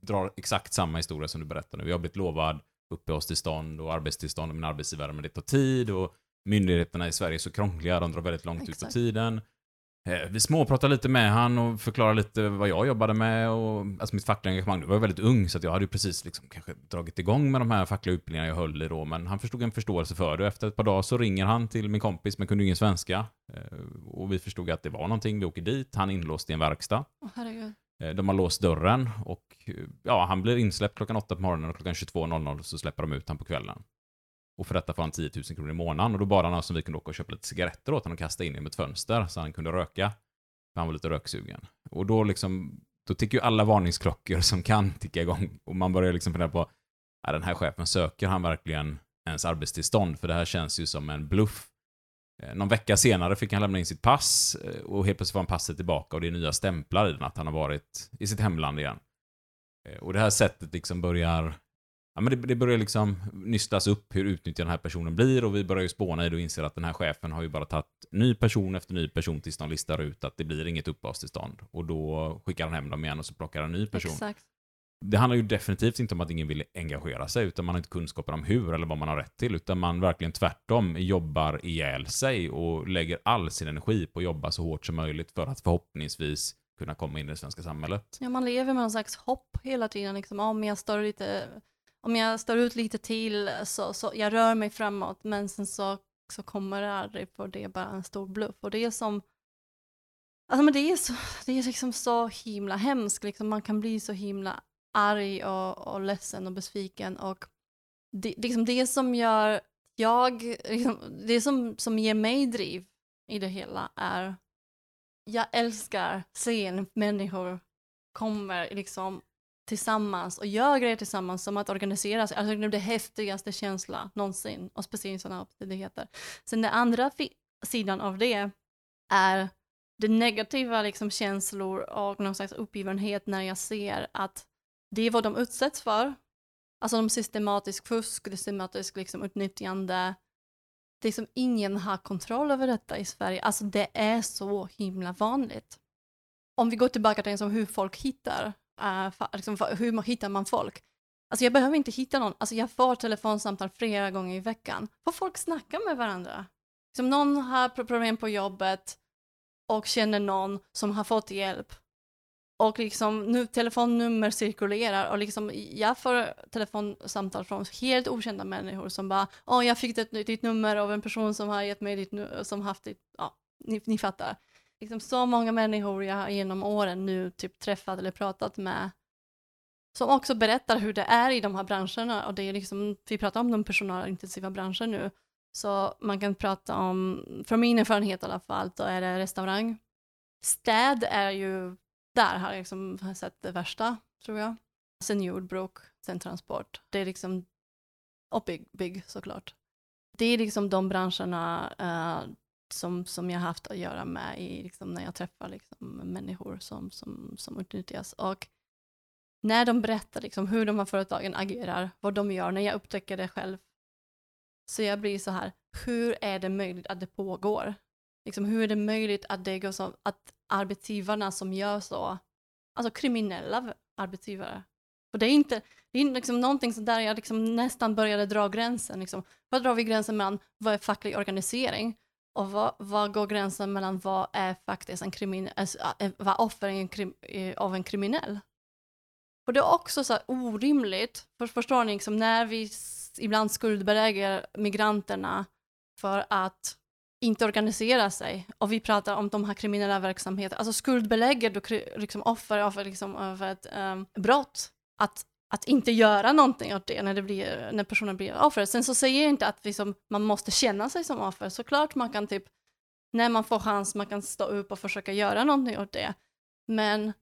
Drar exakt samma historia som du berättar nu. Vi har blivit lovad uppehållstillstånd och arbetstillstånd av min arbetsgivare, men det tar tid och myndigheterna i Sverige är så krångliga, de drar väldigt långt Exakt. ut på tiden. Eh, vi småpratade lite med han och förklarade lite vad jag jobbade med och alltså mitt fackliga engagemang. Jag var väldigt ung så jag hade ju precis liksom kanske dragit igång med de här fackliga utbildningarna jag höll i då. Men han förstod en förståelse för det. Efter ett par dagar så ringer han till min kompis men kunde ingen svenska. Eh, och vi förstod att det var någonting. Vi åker dit. Han inlåst i en verkstad. Oh, de har låst dörren och ja, han blir insläppt klockan åtta på morgonen och klockan 22.00 så släpper de ut honom på kvällen. Och för detta får han 10 000 kronor i månaden. Och då bad han oss som vi kunde åka och köpa lite cigaretter åt honom och kasta in genom ett fönster så han kunde röka. För han var lite röksugen. Och då liksom, då tickar ju alla varningsklockor som kan ticka igång. Och man börjar liksom fundera på, är den här chefen, söker han verkligen ens arbetstillstånd? För det här känns ju som en bluff. Eh, någon vecka senare fick han lämna in sitt pass eh, och helt plötsligt får han passet tillbaka och det är nya stämplar i den att han har varit i sitt hemland igen. Eh, och det här sättet liksom börjar ja, men det, det börjar liksom nystas upp hur utnyttjad den här personen blir och vi börjar ju spåna i det och inser att den här chefen har ju bara tagit ny person efter ny person tills de listar ut att det blir inget uppehållstillstånd. Och då skickar han hem dem igen och så plockar en ny person. Exakt. Det handlar ju definitivt inte om att ingen vill engagera sig, utan man har inte kunskaper om hur eller vad man har rätt till, utan man verkligen tvärtom jobbar ihjäl sig och lägger all sin energi på att jobba så hårt som möjligt för att förhoppningsvis kunna komma in i det svenska samhället. Ja, man lever med någon slags hopp hela tiden, liksom, om jag står lite om jag står ut lite till så, så jag rör mig framåt men sen så, så kommer det aldrig för det är bara en stor bluff. Och det är som, alltså men det är, så, det är liksom så himla hemskt, liksom, man kan bli så himla arg och, och ledsen och besviken och det, liksom det som gör jag, liksom, det som, som ger mig driv i det hela är jag älskar se människor kommer liksom tillsammans och gör grejer tillsammans som att organisera sig. Alltså det är det häftigaste känslan någonsin och speciellt i sådana omständigheter. Sen den andra sidan av det är det negativa liksom känslor och någon slags uppgivenhet när jag ser att det är vad de utsätts för. Alltså de systematisk fusk, systematisk liksom utnyttjande. Det är som ingen har kontroll över detta i Sverige. Alltså det är så himla vanligt. Om vi går tillbaka till liksom hur folk hittar Uh, liksom, hur hittar man folk? Alltså jag behöver inte hitta någon, alltså jag får telefonsamtal flera gånger i veckan. Får folk snacka med varandra? Som någon har problem på jobbet och känner någon som har fått hjälp. Och liksom nu telefonnummer cirkulerar och liksom jag får telefonsamtal från helt okända människor som bara åh jag fick ditt, ditt nummer av en person som har gett mig ditt som haft ditt, ja ni, ni fattar liksom så många människor jag genom åren nu typ träffat eller pratat med som också berättar hur det är i de här branscherna och det är liksom, vi pratar om de personalintensiva branscher nu, så man kan prata om, från min erfarenhet i alla fall, då är det restaurang. Städ är ju, där har jag liksom sett det värsta, tror jag. Sen jordbruk, sen transport. Det är liksom, och bygg, bygg såklart. Det är liksom de branscherna uh, som, som jag haft att göra med i, liksom, när jag träffar liksom, människor som, som, som utnyttjas. Och när de berättar liksom, hur de här företagen agerar, vad de gör, när jag upptäcker det själv, så jag blir så här, hur är det möjligt att det pågår? Liksom, hur är det möjligt att det går så, att arbetsgivarna som gör så, alltså kriminella arbetsgivare, och det är inte, det är liksom någonting så där jag liksom nästan började dra gränsen. Liksom. Var drar vi gränsen mellan vad är facklig organisering och vad, vad går gränsen mellan vad är faktiskt en kriminell, alltså, vad offer en krim, av en kriminell? Och det är också så orimligt, för, förstår ni, liksom, när vi ibland skuldbelägger migranterna för att inte organisera sig och vi pratar om de här kriminella verksamheterna, alltså skuldbelägger du liksom offer av, liksom, av ett um, brott, att att inte göra någonting åt det när, det blir, när personen blir offer. Sen så säger jag inte att liksom, man måste känna sig som offer. Såklart man kan typ, när man får chans, man kan stå upp och försöka göra någonting åt det. Men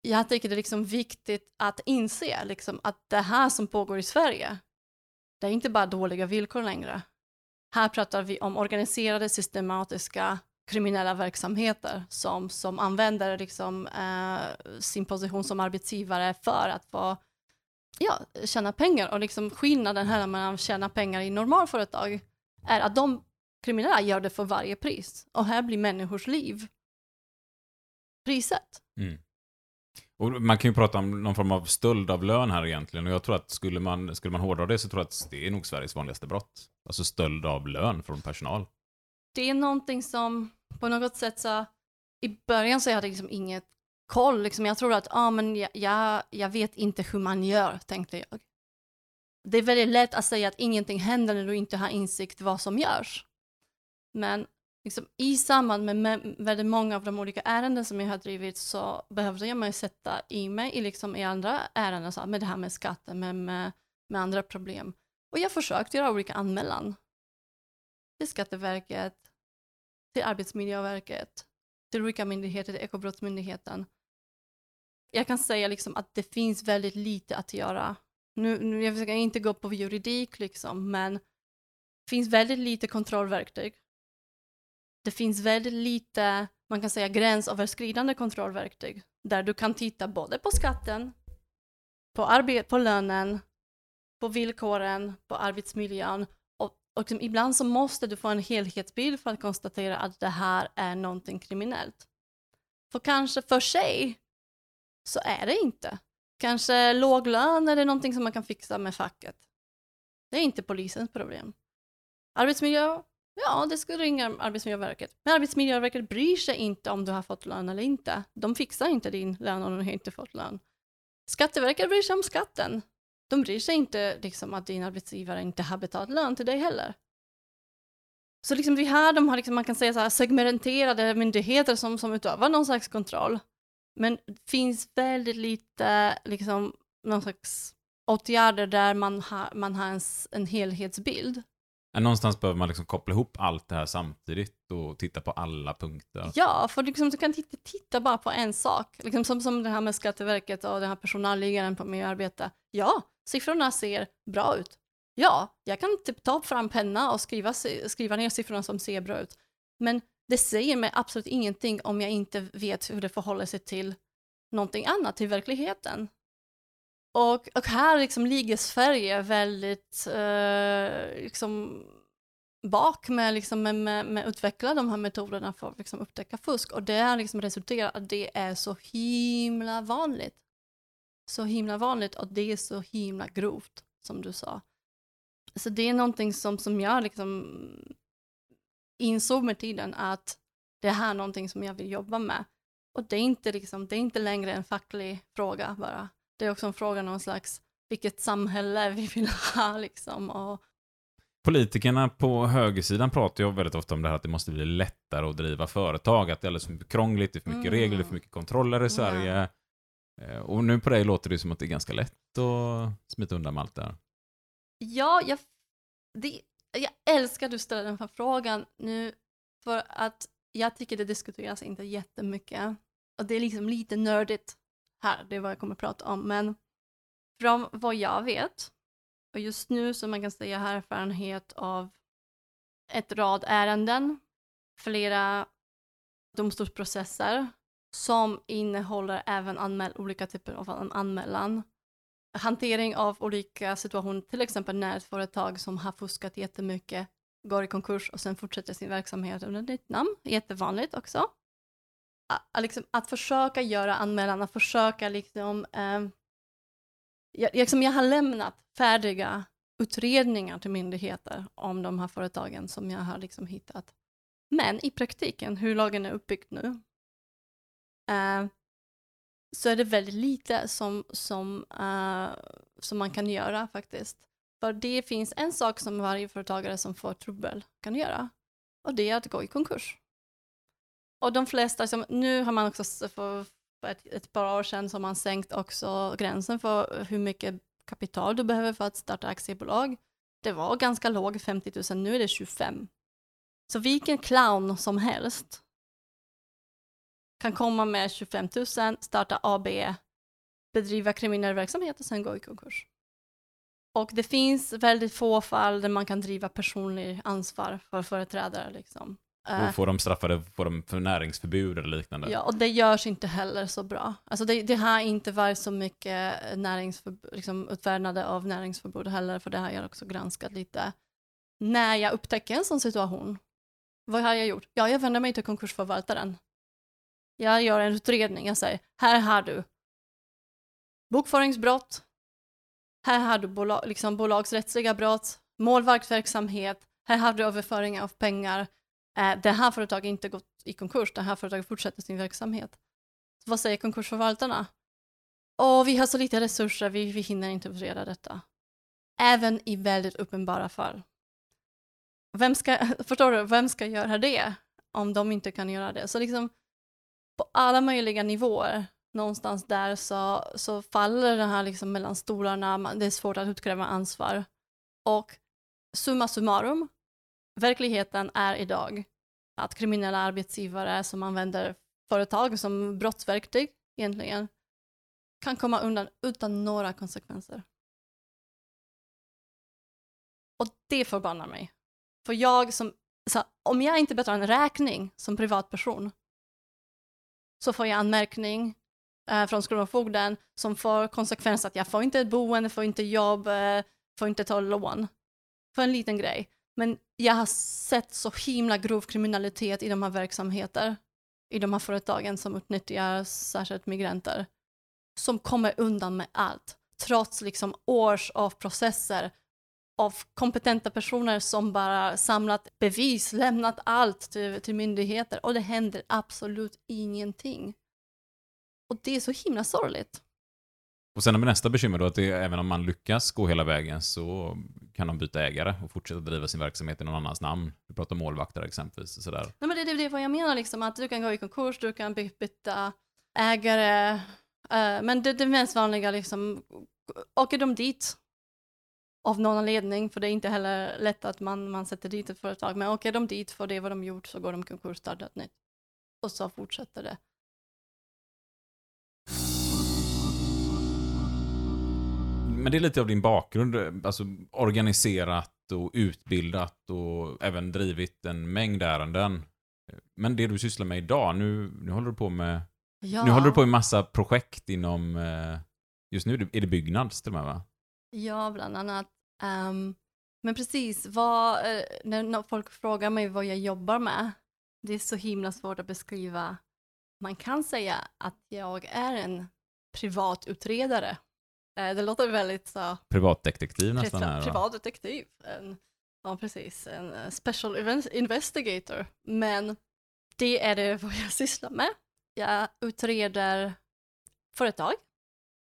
jag tycker det är liksom viktigt att inse liksom, att det här som pågår i Sverige, det är inte bara dåliga villkor längre. Här pratar vi om organiserade, systematiska kriminella verksamheter som, som använder liksom, eh, sin position som arbetsgivare för att få ja, tjäna pengar. Och liksom skillnaden här mellan att tjäna pengar i normalföretag är att de kriminella gör det för varje pris. Och här blir människors liv priset. Mm. Och man kan ju prata om någon form av stöld av lön här egentligen. Och jag tror att skulle man, skulle man hårdra det så tror jag att det är nog Sveriges vanligaste brott. Alltså stöld av lön från personal. Det är någonting som på något sätt så i början så jag hade liksom inget koll. Liksom jag tror att ah, men jag, jag, jag vet inte hur man gör, tänkte jag. Det är väldigt lätt att säga att ingenting händer när du inte har insikt vad som görs. Men liksom, i samband med, med väldigt många av de olika ärenden som jag har drivit så behövde jag mig sätta i mig i, liksom, i andra ärenden, så, med det här med skatten, med, med, med andra problem. Och jag försökte göra olika anmälan till Skatteverket, till Arbetsmiljöverket, till olika myndigheter, till Ekobrottsmyndigheten. Jag kan säga liksom att det finns väldigt lite att göra. Nu, nu jag försöker inte gå på juridik liksom, men det finns väldigt lite kontrollverktyg. Det finns väldigt lite, man kan säga gränsöverskridande kontrollverktyg, där du kan titta både på skatten, på, arbet, på lönen, på villkoren, på arbetsmiljön och, liksom ibland så måste du få en helhetsbild för att konstatera att det här är någonting kriminellt. För kanske för sig så är det inte. Kanske låg lön är det någonting som man kan fixa med facket. Det är inte polisens problem. Arbetsmiljö, ja det ska ringa Arbetsmiljöverket. Men Arbetsmiljöverket bryr sig inte om du har fått lön eller inte. De fixar inte din lön om du inte fått lön. Skatteverket bryr sig om skatten. De bryr sig inte liksom, att din arbetsgivare inte har betalat lön till dig heller. Så liksom vi har, de har liksom, man kan säga så här, segmenterade myndigheter som, som utövar någon slags kontroll. Men det finns väldigt lite liksom, någon slags åtgärder där man har, man har en, en helhetsbild. Någonstans behöver man liksom koppla ihop allt det här samtidigt och titta på alla punkter. Ja, för liksom, du kan inte titta bara på en sak. Liksom som, som det här med Skatteverket och den här personalliggaren på miljöarbete. Ja, siffrorna ser bra ut. Ja, jag kan typ ta fram penna och skriva, skriva ner siffrorna som ser bra ut. Men det säger mig absolut ingenting om jag inte vet hur det förhåller sig till någonting annat, till verkligheten. Och, och här liksom ligger Sverige väldigt eh, liksom bak med, liksom, med, med, med att utveckla de här metoderna för att liksom, upptäcka fusk. Och det har liksom resulterat att det är så himla vanligt. Så himla vanligt och det är så himla grovt, som du sa. Så det är någonting som, som jag liksom insåg med tiden att det här är någonting som jag vill jobba med. Och det är inte, liksom, det är inte längre en facklig fråga bara. Det är också en fråga någon slags vilket samhälle vi vill ha liksom. Och, Politikerna på högersidan pratar ju väldigt ofta om det här att det måste bli lättare att driva företag, att det är alldeles för mycket krångligt, det är för mycket Mm. regler, det är för mycket kontroller i Sverige. Eh, Eh, och nu på dig låter det som att det är ganska lätt att smita undan med allt det här. Ja, jag, det, jag älskar att du ställer den här frågan nu för att jag tycker det diskuteras inte jättemycket och det är liksom lite nördigt här, det är vad jag kommer att prata om, men från vad jag vet och just nu så man kan säga här, erfarenhet av ett rad ärenden, flera domstolsprocesser som innehåller även anmäl olika typer av an- anmälan hantering av olika situationer, till exempel när ett företag som har fuskat jättemycket går i konkurs och sen fortsätter sin verksamhet under ditt namn, jättevanligt också. Att, att, liksom, att försöka göra anmälan, att försöka liksom, eh, jag, liksom jag har lämnat färdiga utredningar till myndigheter om de här företagen som jag har liksom hittat. Men i praktiken, hur lagen är uppbyggd nu, eh, så är det väldigt lite som, som, eh, som man kan göra faktiskt. För det finns en sak som varje företagare som får trubbel kan göra och det är att gå i konkurs. Och de flesta, som, nu har man också för, för ett, ett par år sedan som man sänkt också gränsen för hur mycket kapital du behöver för att starta aktiebolag. Det var ganska låg, 50 000, nu är det 25. Så vilken clown som helst kan komma med 25 000, starta AB, bedriva kriminell verksamhet och sen gå i konkurs. Och det finns väldigt få fall där man kan driva personlig ansvar för företrädare. Liksom. Eh, Och får de straffade får de för näringsförbud eller liknande? Ja, och det görs inte heller så bra. Alltså det, det har inte varit så mycket liksom utfärdande av näringsförbud heller, för det har jag också granskat lite. När jag upptäcker en sån situation, vad har jag gjort? Ja, jag vänder mig till konkursförvaltaren. Jag gör en utredning, jag säger, här har du bokföringsbrott, här har du bolag, liksom bolagsrättsliga brott, målvaktsverksamhet, här har du överföring av pengar, Eh, det här företaget har inte gått i konkurs, det här företaget fortsätter sin verksamhet. Vad säger konkursförvaltarna? Åh, vi har så lite resurser, vi, vi hinner inte utreda detta. Även i väldigt uppenbara fall. Vem ska, förstår du, vem ska göra det om de inte kan göra det? Så liksom på alla möjliga nivåer, någonstans där så, så faller det här liksom mellan stolarna, det är svårt att utkräva ansvar. Och summa summarum, verkligheten är idag att kriminella arbetsgivare som använder företag som brottsverktyg egentligen kan komma undan utan några konsekvenser. Och det förbannar mig. För jag som, så om jag inte betalar en räkning som privatperson så får jag anmärkning eh, från Kronofogden som får konsekvens att jag får inte ett boende, får inte jobb, eh, får inte ta lån. För en liten grej. Men jag har sett så himla grov kriminalitet i de här verksamheter, i de här företagen som utnyttjar särskilt migranter, som kommer undan med allt, trots liksom års av processer av kompetenta personer som bara samlat bevis, lämnat allt till, till myndigheter och det händer absolut ingenting. Och det är så himla sorgligt. Och sen har vi nästa bekymmer då, att det, även om man lyckas gå hela vägen så kan de byta ägare och fortsätta driva sin verksamhet i någon annans namn. Vi pratar om målvakter exempelvis. Och sådär. Nej, men det, det, det är vad jag menar, liksom, att du kan gå i konkurs, du kan by- byta ägare, eh, men det, det mest vanliga, liksom, åker de dit av någon anledning, för det är inte heller lätt att man, man sätter dit ett företag, men åker de dit för det vad de gjort så går de konkurs, startar ett nytt. Och så fortsätter det. Men det är lite av din bakgrund, alltså organiserat och utbildat och även drivit en mängd ärenden. Men det du sysslar med idag, nu, nu håller du på med Ja, Nu håller du på med massa projekt inom, eh, just nu är det- är det Byggnads till och med va? Ja, bland annat. Ehm, men precis, vad, eh, när, folk frågar mig vad jag jobbar med, det är så himla svårt att beskriva. Man kan säga att jag är en privatutredare. Eh, det låter väldigt så, Privatdetektiv nästan här va? privatdetektiv. En, ja, precis, en eh, special investigator. Men det är det vad jag sysslar med. Jag utreder företag.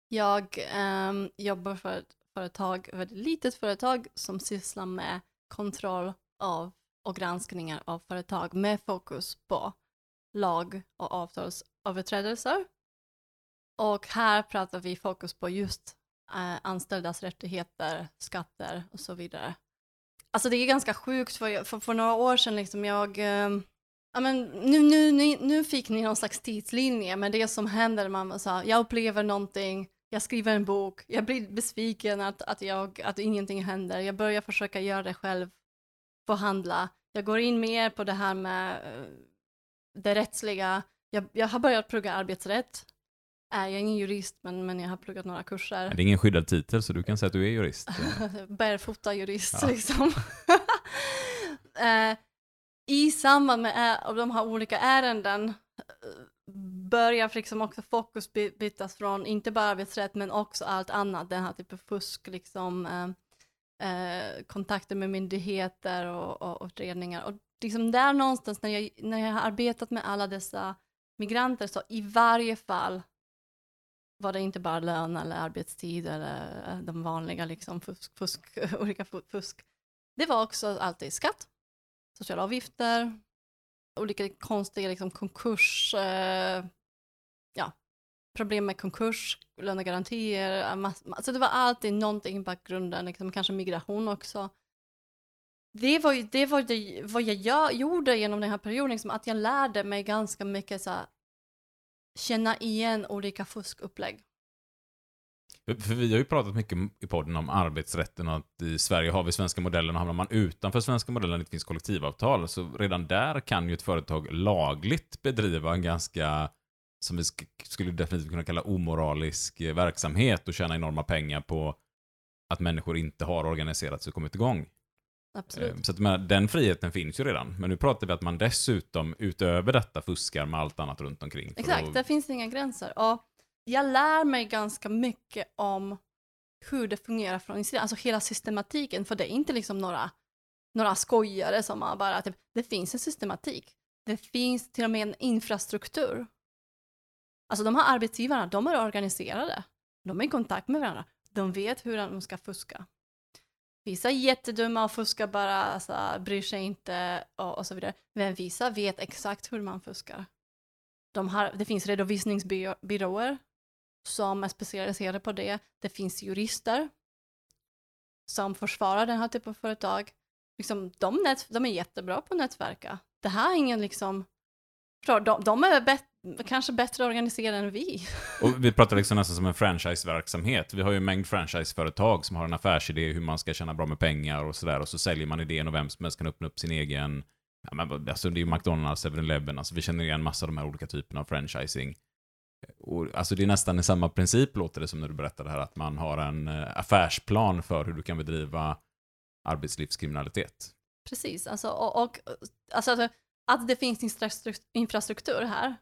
Jag ehm, jobbar för ett företag, ett väldigt litet företag som sysslar med kontroll av och granskningar av företag med fokus på lag och avtalsöverträdelser. Och här pratar vi fokus på just eh, anställdas rättigheter, skatter och så vidare. Alltså det är ganska sjukt, för, jag- för, för några år sedan liksom jag eh, Ja, men nu, nu, nu, nu fick ni någon slags tidslinje med det som händer. Man sa, jag upplever någonting, jag skriver en bok, jag blir besviken att, att, jag, att ingenting händer. Jag börjar försöka göra det själv, förhandla. Jag går in mer på det här med eh, det rättsliga. Jag, jag har börjat plugga arbetsrätt. Är jag ingen jurist, men, men jag har pluggat några kurser. Det är ingen skyddad titel så du kan säga att du är jurist. Bärfota jurist Ja. liksom. eh, I samband med av de här olika ärenden eh, börjar liksom också fokus by- bytas från inte bara arbetsrätt men också allt annat, den här typen av fusk, liksom, eh, eh, kontakter med myndigheter och, och utredningar. Och liksom där någonstans när jag, när jag har arbetat med alla dessa migranter så i varje fall var det inte bara lön eller arbetstid eller eh, de vanliga liksom fusk, fusk, olika fusk. Det var också alltid skatt, sociala avgifter, olika konstiga liksom konkurs, eh, ja, problem med konkurs, lönegarantier, eh, mass, alltså det var alltid någonting i bakgrunden, liksom, kanske migration också. Det var ju det, var det vad jag gör, gjorde genom den här perioden, liksom, att jag lärde mig ganska mycket så här, känna igen olika fuskupplägg. För vi har ju pratat mycket i podden om arbetsrätten och att i Sverige har vi svenska modellen och hamnar man utanför svenska modellen det finns kollektivavtal så redan där kan ju ett företag lagligt bedriva en ganska som vi sk- skulle definitivt kunna kalla omoralisk eh, verksamhet och tjäna enorma pengar på att människor inte har organiserat sig och kommit igång. Absolut. Eh, Så att, menar, den friheten finns ju redan. Men nu pratar vi att man dessutom utöver detta fuskar med allt annat runt omkring. Exakt, att- där finns inga gränser. Och jag lär mig ganska mycket om hur det fungerar från insidan, alltså hela systematiken, för det är inte liksom några, några skojare som bara, typ, det finns en systematik. Det finns till och med en infrastruktur. Alltså de här arbetsgivarna, de är organiserade. De är i kontakt med varandra. De vet hur de ska fuska. Vissa är jättedumma och fuskar bara, alltså, bryr sig inte och, och så vidare. Men vissa vet exakt hur man fuskar. De har, det finns redovisningsbyråer som är specialiserade på det. Det finns jurister som försvarar den här typen av företag. Liksom, de, nät, de är jättebra på att nätverka. Det här är ingen liksom... De, de är bättre kanske bättre organiserade än vi. Och vi pratar liksom nästan som en franchiseverksamhet. Vi har ju en mängd franchiseföretag som har en affärsidé hur man ska tjäna bra med pengar och sådär. Och så säljer man idén och vem som helst kan öppna upp sin egen... Ja, men, alltså det är ju McDonalds, 7-Eleven, alltså vi känner igen massa av de här olika typerna av franchising. Och, alltså det är nästan i samma princip låter det som när du berättade här, att man har en eh, affärsplan för hur du kan bedriva arbetslivskriminalitet. Precis, alltså, och, och alltså, att- det finns infrastruk- infrastruktur här,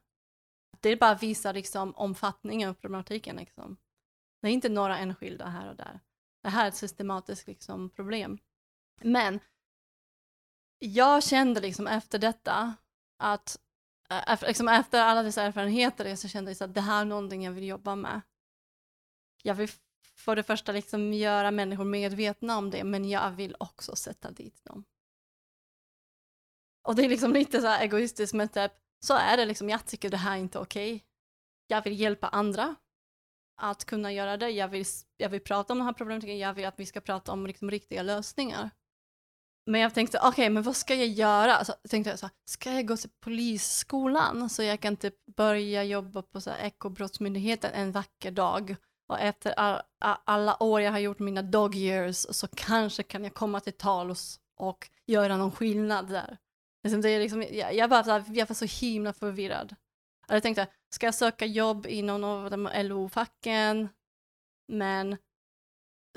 det bara visar liksom omfattningen av problematiken. Liksom. Det är inte några enskilda här och där. Det här är ett systematiskt liksom, problem. Men jag kände liksom efter detta att efter, liksom efter alla dessa erfarenheter så kände jag att det här är någonting jag vill jobba med. Jag vill för det första liksom göra människor medvetna om det, men jag vill också sätta dit dem. Och det är liksom lite så här egoistiskt, men typ, så är det liksom, jag tycker det här är inte okej. Jag vill hjälpa andra att kunna göra det. Jag vill, jag vill prata om de här problemen. jag vill att vi ska prata om liksom riktiga lösningar. Men jag tänkte, okej, men vad ska jag göra? Alltså, jag så här, ska jag gå till polisskolan så jag kan typ börja jobba på så här ekobrottsmyndigheten en vacker dag och efter all, alla år jag har gjort mina dog years så kanske kan jag komma till tals och göra någon skillnad där. Liksom det är liksom, jag, jag, var, så här, jag var så himla förvirrad. Och Jag tänkte, ska jag söka jobb i någon av de LO-facken? Men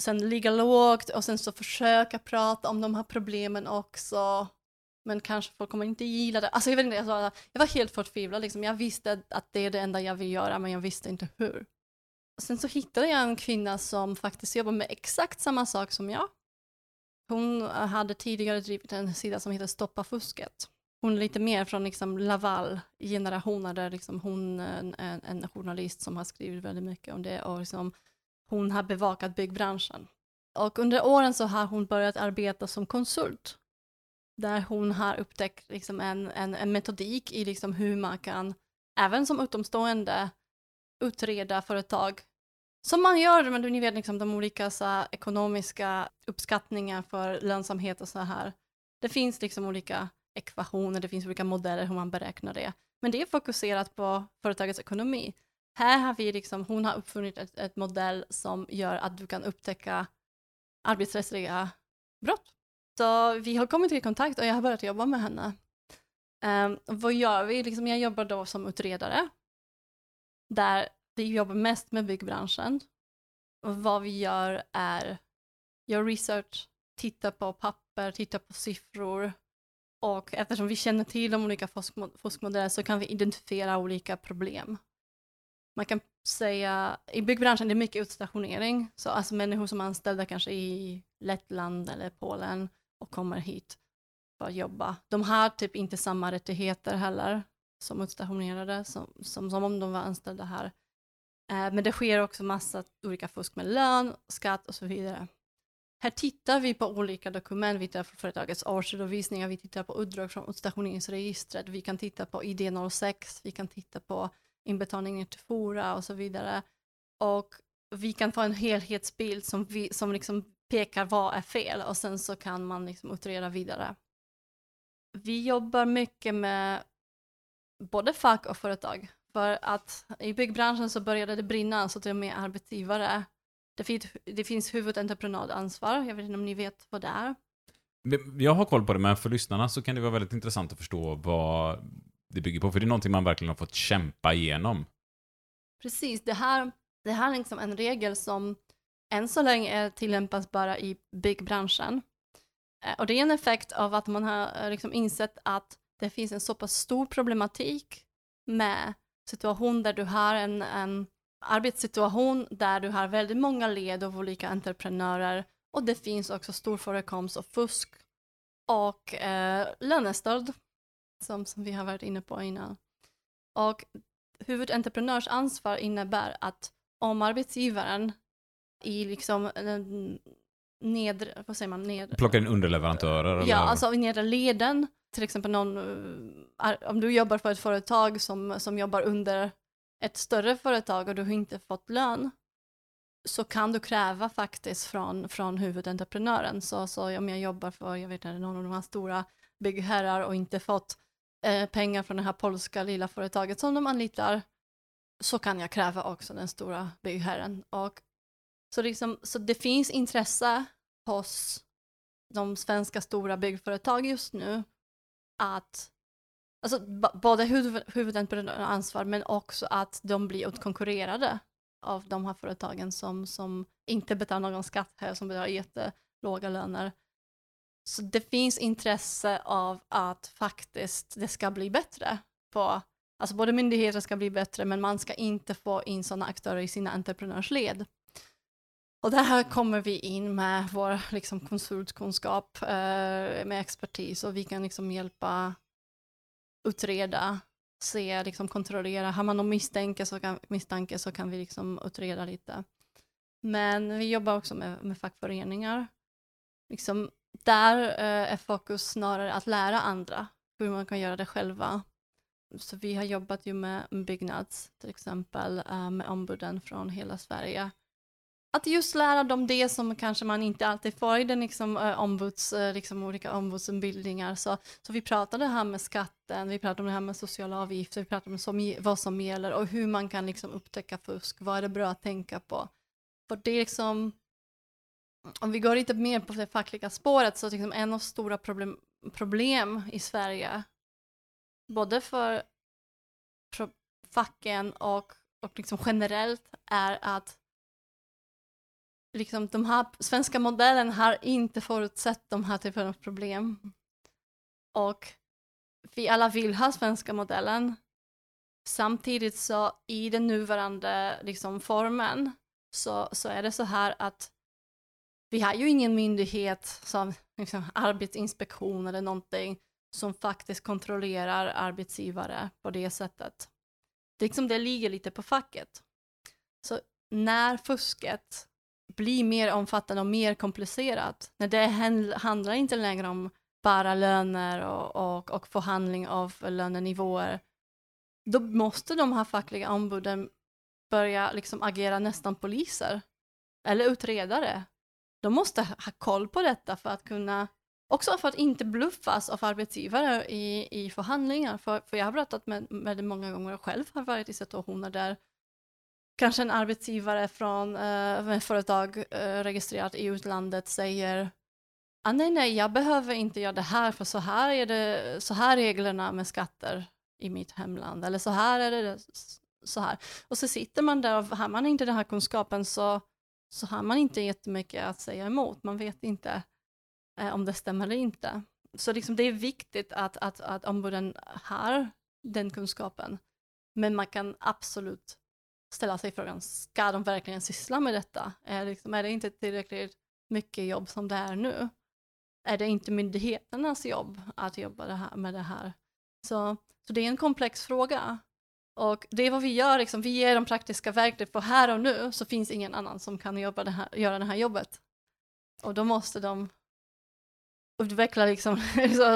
sen ligga lågt och sen så försöka prata om de här problemen också. Men kanske folk kommer inte gilla det. Alltså jag, vet inte, jag, var, jag var helt förtvivlad. Liksom. Jag visste att det är det enda jag vill göra, men jag visste inte hur. Sen så hittade jag en kvinna som faktiskt jobbar med exakt samma sak som jag. Hon hade tidigare drivit en sida som heter Stoppa fusket. Hon är lite mer från liksom Laval-generationen, där liksom hon är en, en, journalist som har skrivit väldigt mycket om det och liksom hon har bevakat byggbranschen. Och under åren så har hon börjat arbeta som konsult, där hon har upptäckt liksom en, en, en metodik i liksom hur man kan, även som utomstående, utreda företag som man gör, men ni vet liksom de olika så här, ekonomiska uppskattningar för lönsamhet och så här. Det finns liksom olika ekvationer, det finns olika modeller hur man beräknar det. Men det är fokuserat på företagets ekonomi. Här har vi liksom, hon har uppfunnit ett, ett modell som gör att du kan upptäcka arbetsrättsliga brott. Så vi har kommit i kontakt och jag har börjat jobba med henne. Um, vad gör vi? Liksom, jag jobbar då som utredare. Där vi jobbar mest med byggbranschen. Och vad vi gör är, gör research, tittar på papper, tittar på siffror. Och eftersom vi känner till de olika fuskmodeller så kan vi identifiera olika problem. Man kan säga, i byggbranschen det är mycket utstationering, så alltså människor som är anställda kanske i Lettland eller Polen och kommer hit för att jobba. De har typ inte samma rättigheter heller som utstationerade, som, som, som om de var anställda här. Eh, men det sker också massa olika fusk med lön, skatt och så vidare. Här tittar vi på olika dokument, vi tittar på företagets årsredovisningar, vi tittar på utdrag från utstationeringsregistret, vi kan titta på ID06, vi kan titta på inbetalningen till Fora och så vidare. Och vi kan få en helhetsbild som, vi, som liksom pekar vad är fel och sen så kan man liksom utreda vidare. Vi jobbar mycket med både fack och företag. För att i byggbranschen så började det brinna så till och med arbetsgivare Det finns, det finns huvudentreprenadansvar, jag vet inte om ni vet vad det är. Jag har koll på det, men för lyssnarna så kan det vara väldigt intressant att förstå vad det bygger på. För det är någonting man verkligen har fått kämpa igenom. Precis, det här, det här är liksom en regel som än så länge tillämpas bara i byggbranschen. Eh, Och det är en effekt av att man har eh, liksom insett att det finns en så pass stor problematik med situation där du har en, en arbetssituation där du har väldigt många led av olika entreprenörer och det finns också stor förekomst av fusk och eh, lönestöld som, som vi har varit inne på innan. Och huvudentreprenörs ansvar innebär att om arbetsgivaren i liksom eh, nedre, vad säger man, nedre, Plockar in underleverantörer? eller? Ja, alltså i nedre leden, till exempel någon, eh, om du jobbar för ett företag som, som jobbar under ett större företag och du har inte fått lön, så kan du kräva faktiskt från, från huvudentreprenören. Så, så om jag jobbar för, jag vet inte, någon av de här stora byggherrar och inte fått eh, pengar från det här polska lilla företaget som de anlitar, så kan jag kräva också den stora byggherren. Och, så, liksom, så det finns intresse hos de svenska stora byggföretag just nu att alltså, både huvud, huvudentreprenören har ansvar men också att de blir utkonkurrerade av de här företagen som, som inte betalar någon skatt här, som betalar jättelåga löner. Så det finns intresse av att faktiskt det ska bli bättre. På, alltså både myndigheter ska bli bättre men man ska inte få in sådana aktörer i sina entreprenörsled. Och där kommer vi in med vår liksom, konsultkunskap, eh, med expertis och vi kan liksom hjälpa utreda, se, liksom kontrollera. Har man någon misstanke så kan, misstanke så kan vi liksom utreda lite. Men vi jobbar också med, med fackföreningar. Liksom, där eh, är fokus snarare att lära andra hur man kan göra det själva. Så vi har jobbat ju med med Byggnads till exempel, eh, med ombuden från hela Sverige att just lära dem det som kanske man inte alltid får i den liksom, ombuds, liksom olika ombudsutbildningar. Så, så vi pratade här med skatten, vi pratade om det här med sociala avgifter, vi pratade om som, vad som gäller och hur man kan liksom upptäcka fusk, vad är det bra att tänka på. För det är liksom, om vi går lite mer på det fackliga spåret så liksom en av stora problem, problem i Sverige, både för pro, facken och, och liksom generellt, är att liksom de här svenska modellen har inte förutsett de här typen av problem. Och vi alla vill ha svenska modellen. Samtidigt så i den nuvarande liksom, formen så, så är det så här att vi har ju ingen myndighet som liksom, arbetsinspektion eller någonting som faktiskt kontrollerar arbetsgivare på det sättet. Det, liksom, det ligger lite på facket. Så när fusket blir mer omfattande och mer komplicerat. När det handlar inte längre om bara löner och, och, och förhandling av lönenivåer. Då måste de här fackliga ombuden börja liksom agera nästan poliser eller utredare. De måste ha koll på detta för att kunna, också för att inte bluffas av arbetsgivare i, i förhandlingar. För, för jag har pratat med, med det många gånger och själv har varit i situationer där kanske en arbetsgivare från eh, ett företag eh, registrerat i utlandet säger ah, nej, nej, jag behöver inte göra det här för så här är det, så här är reglerna med skatter i mitt hemland eller så här är det så här. Och så sitter man där och har man inte den här kunskapen så, så har man inte jättemycket att säga emot. Man vet inte eh, om det stämmer eller inte. Så liksom det är viktigt att, att, att ombuden har den kunskapen. Men man kan absolut ställa sig frågan, ska de verkligen syssla med detta? Är, liksom, är det inte tillräckligt mycket jobb som det är nu? Är det inte myndigheternas jobb att jobba det här, med det här? Så, så det är en komplex fråga. Och det är vad vi gör, liksom, vi ger de praktiska verktyg, för här och nu så finns ingen annan som kan jobba det här, göra det här jobbet. Och då måste de utveckla, liksom,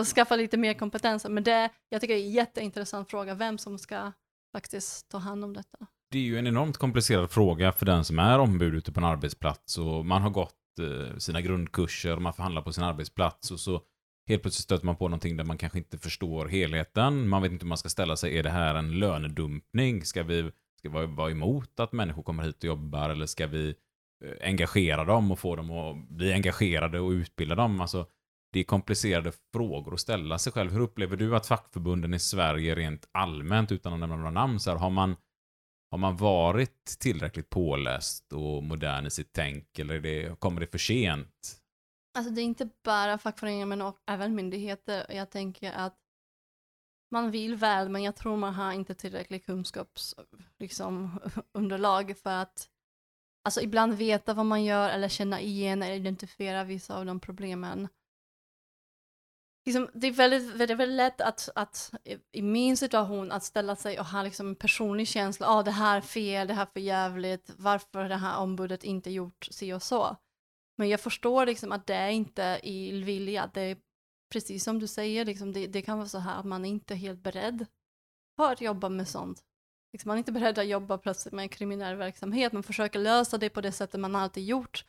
skaffa lite mer kompetens. Men det, jag tycker det är en jätteintressant fråga, vem som ska faktiskt ta hand om detta. Det är ju en enormt komplicerad fråga för den som är ombud ute på en arbetsplats och man har gått eh, sina grundkurser och man förhandlar på sin arbetsplats och så helt plötsligt stöter man på någonting där man kanske inte förstår helheten. Man vet inte hur man ska ställa sig. Är det här en lönedumpning? Ska vi ska vi vara emot att människor kommer hit och jobbar eller ska vi eh, engagera dem och få dem att bli engagerade och utbilda dem. Alltså, det är komplicerade frågor att ställa sig själv. Hur upplever du att fackförbunden i Sverige rent allmänt, utan att nämna några namn, så här, har, man, har man varit tillräckligt påläst och modern i sitt tänk, eller det, kommer det för sent? Alltså det är inte bara fackföreningar men också även myndigheter. Jag tänker att man vill väl men jag tror man har inte tillräcklig kunskapsunderlag liksom, underlag för att alltså ibland veta vad man gör eller känna igen eller identifiera vissa av de problemen. Liksom, det, är väldigt, väldigt, väldigt lätt att, att i min situation att ställa sig och ha liksom en personlig känsla, ja ah, det här är fel, det här är för jävligt, varför det här ombudet inte gjort si och så. Men jag förstår liksom att det är inte i vilja, det är precis som du säger, liksom, det, det, kan vara så här att man är inte är helt beredd för att jobba med sånt. Liksom, man är inte beredd att jobba plötsligt med kriminell verksamhet, man försöker lösa det på det sättet man alltid gjort.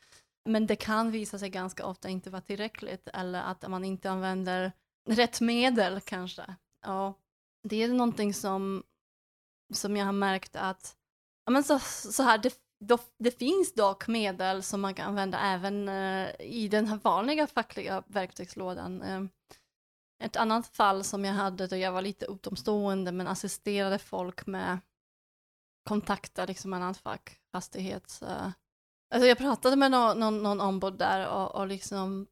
Men det kan visa sig ganska ofta inte vara tillräckligt, eller att man inte använder rätt medel kanske. Ja, det är någonting som, som jag har märkt att, ja men så, så här, det då, det finns dock medel som man kan använda även eh, i den här vanliga fackliga verktygslådan. Eh, ett annat fall som jag hade då jag var lite utomstående men assisterade folk med kontakta liksom annat fack, fastighets... Alltså jag pratade med någon, någon, någon ombud där och, och liksom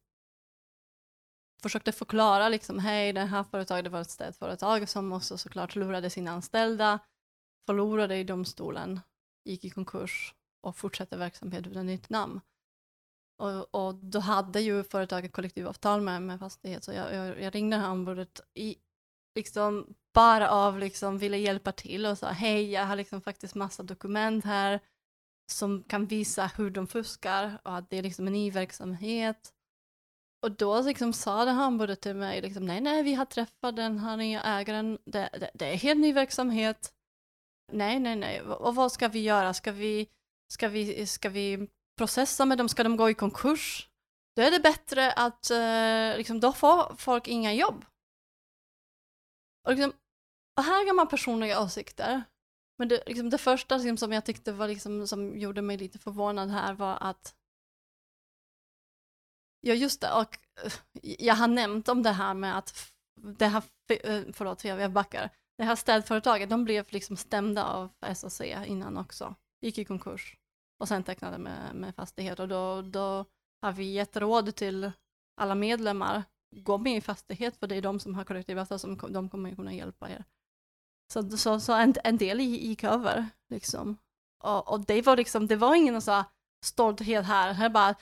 försökte förklara liksom, hej det här företaget det var ett städföretag som också såklart lurade sina anställda, förlorade i domstolen, gick i konkurs och fortsatte verksamhet utan nytt namn. Och, och, då hade ju företaget kollektivavtal med, med fastighet, så jag, jag, jag ringde här ombudet i, liksom bara av liksom ville hjälpa till och sa hej, jag har liksom faktiskt massa dokument här som kan visa hur de fuskar och att det är liksom en ny verksamhet. Och då liksom sa det här till mig, liksom, nej, nej, vi har träffat den här nya ägaren, det, det, det är helt ny verksamhet. Nej, nej, nej, och vad ska vi göra? Ska vi Ska vi, ska vi processa med dem? Ska de gå i konkurs? Då är det bättre att eh, liksom, då får folk inga jobb. Och, liksom, och här har man personliga åsikter. Men det, liksom, det första liksom, som jag tyckte var liksom, som gjorde mig lite förvånad här var att Ja just det, och eh, jag har nämnt om det här med att det här, eh, förlåt jag backar, det här städföretaget, de blev liksom stämda av SAC innan också, gick i konkurs och sen tecknade med, med fastighet. Och då, då har vi gett råd till alla medlemmar, gå med i fastighet för det är de som har kollektivavtal som de kommer kunna hjälpa er. Så, så, så en, en del gick över liksom. Och, och, det var liksom, det var ingen så stolthet här, här bara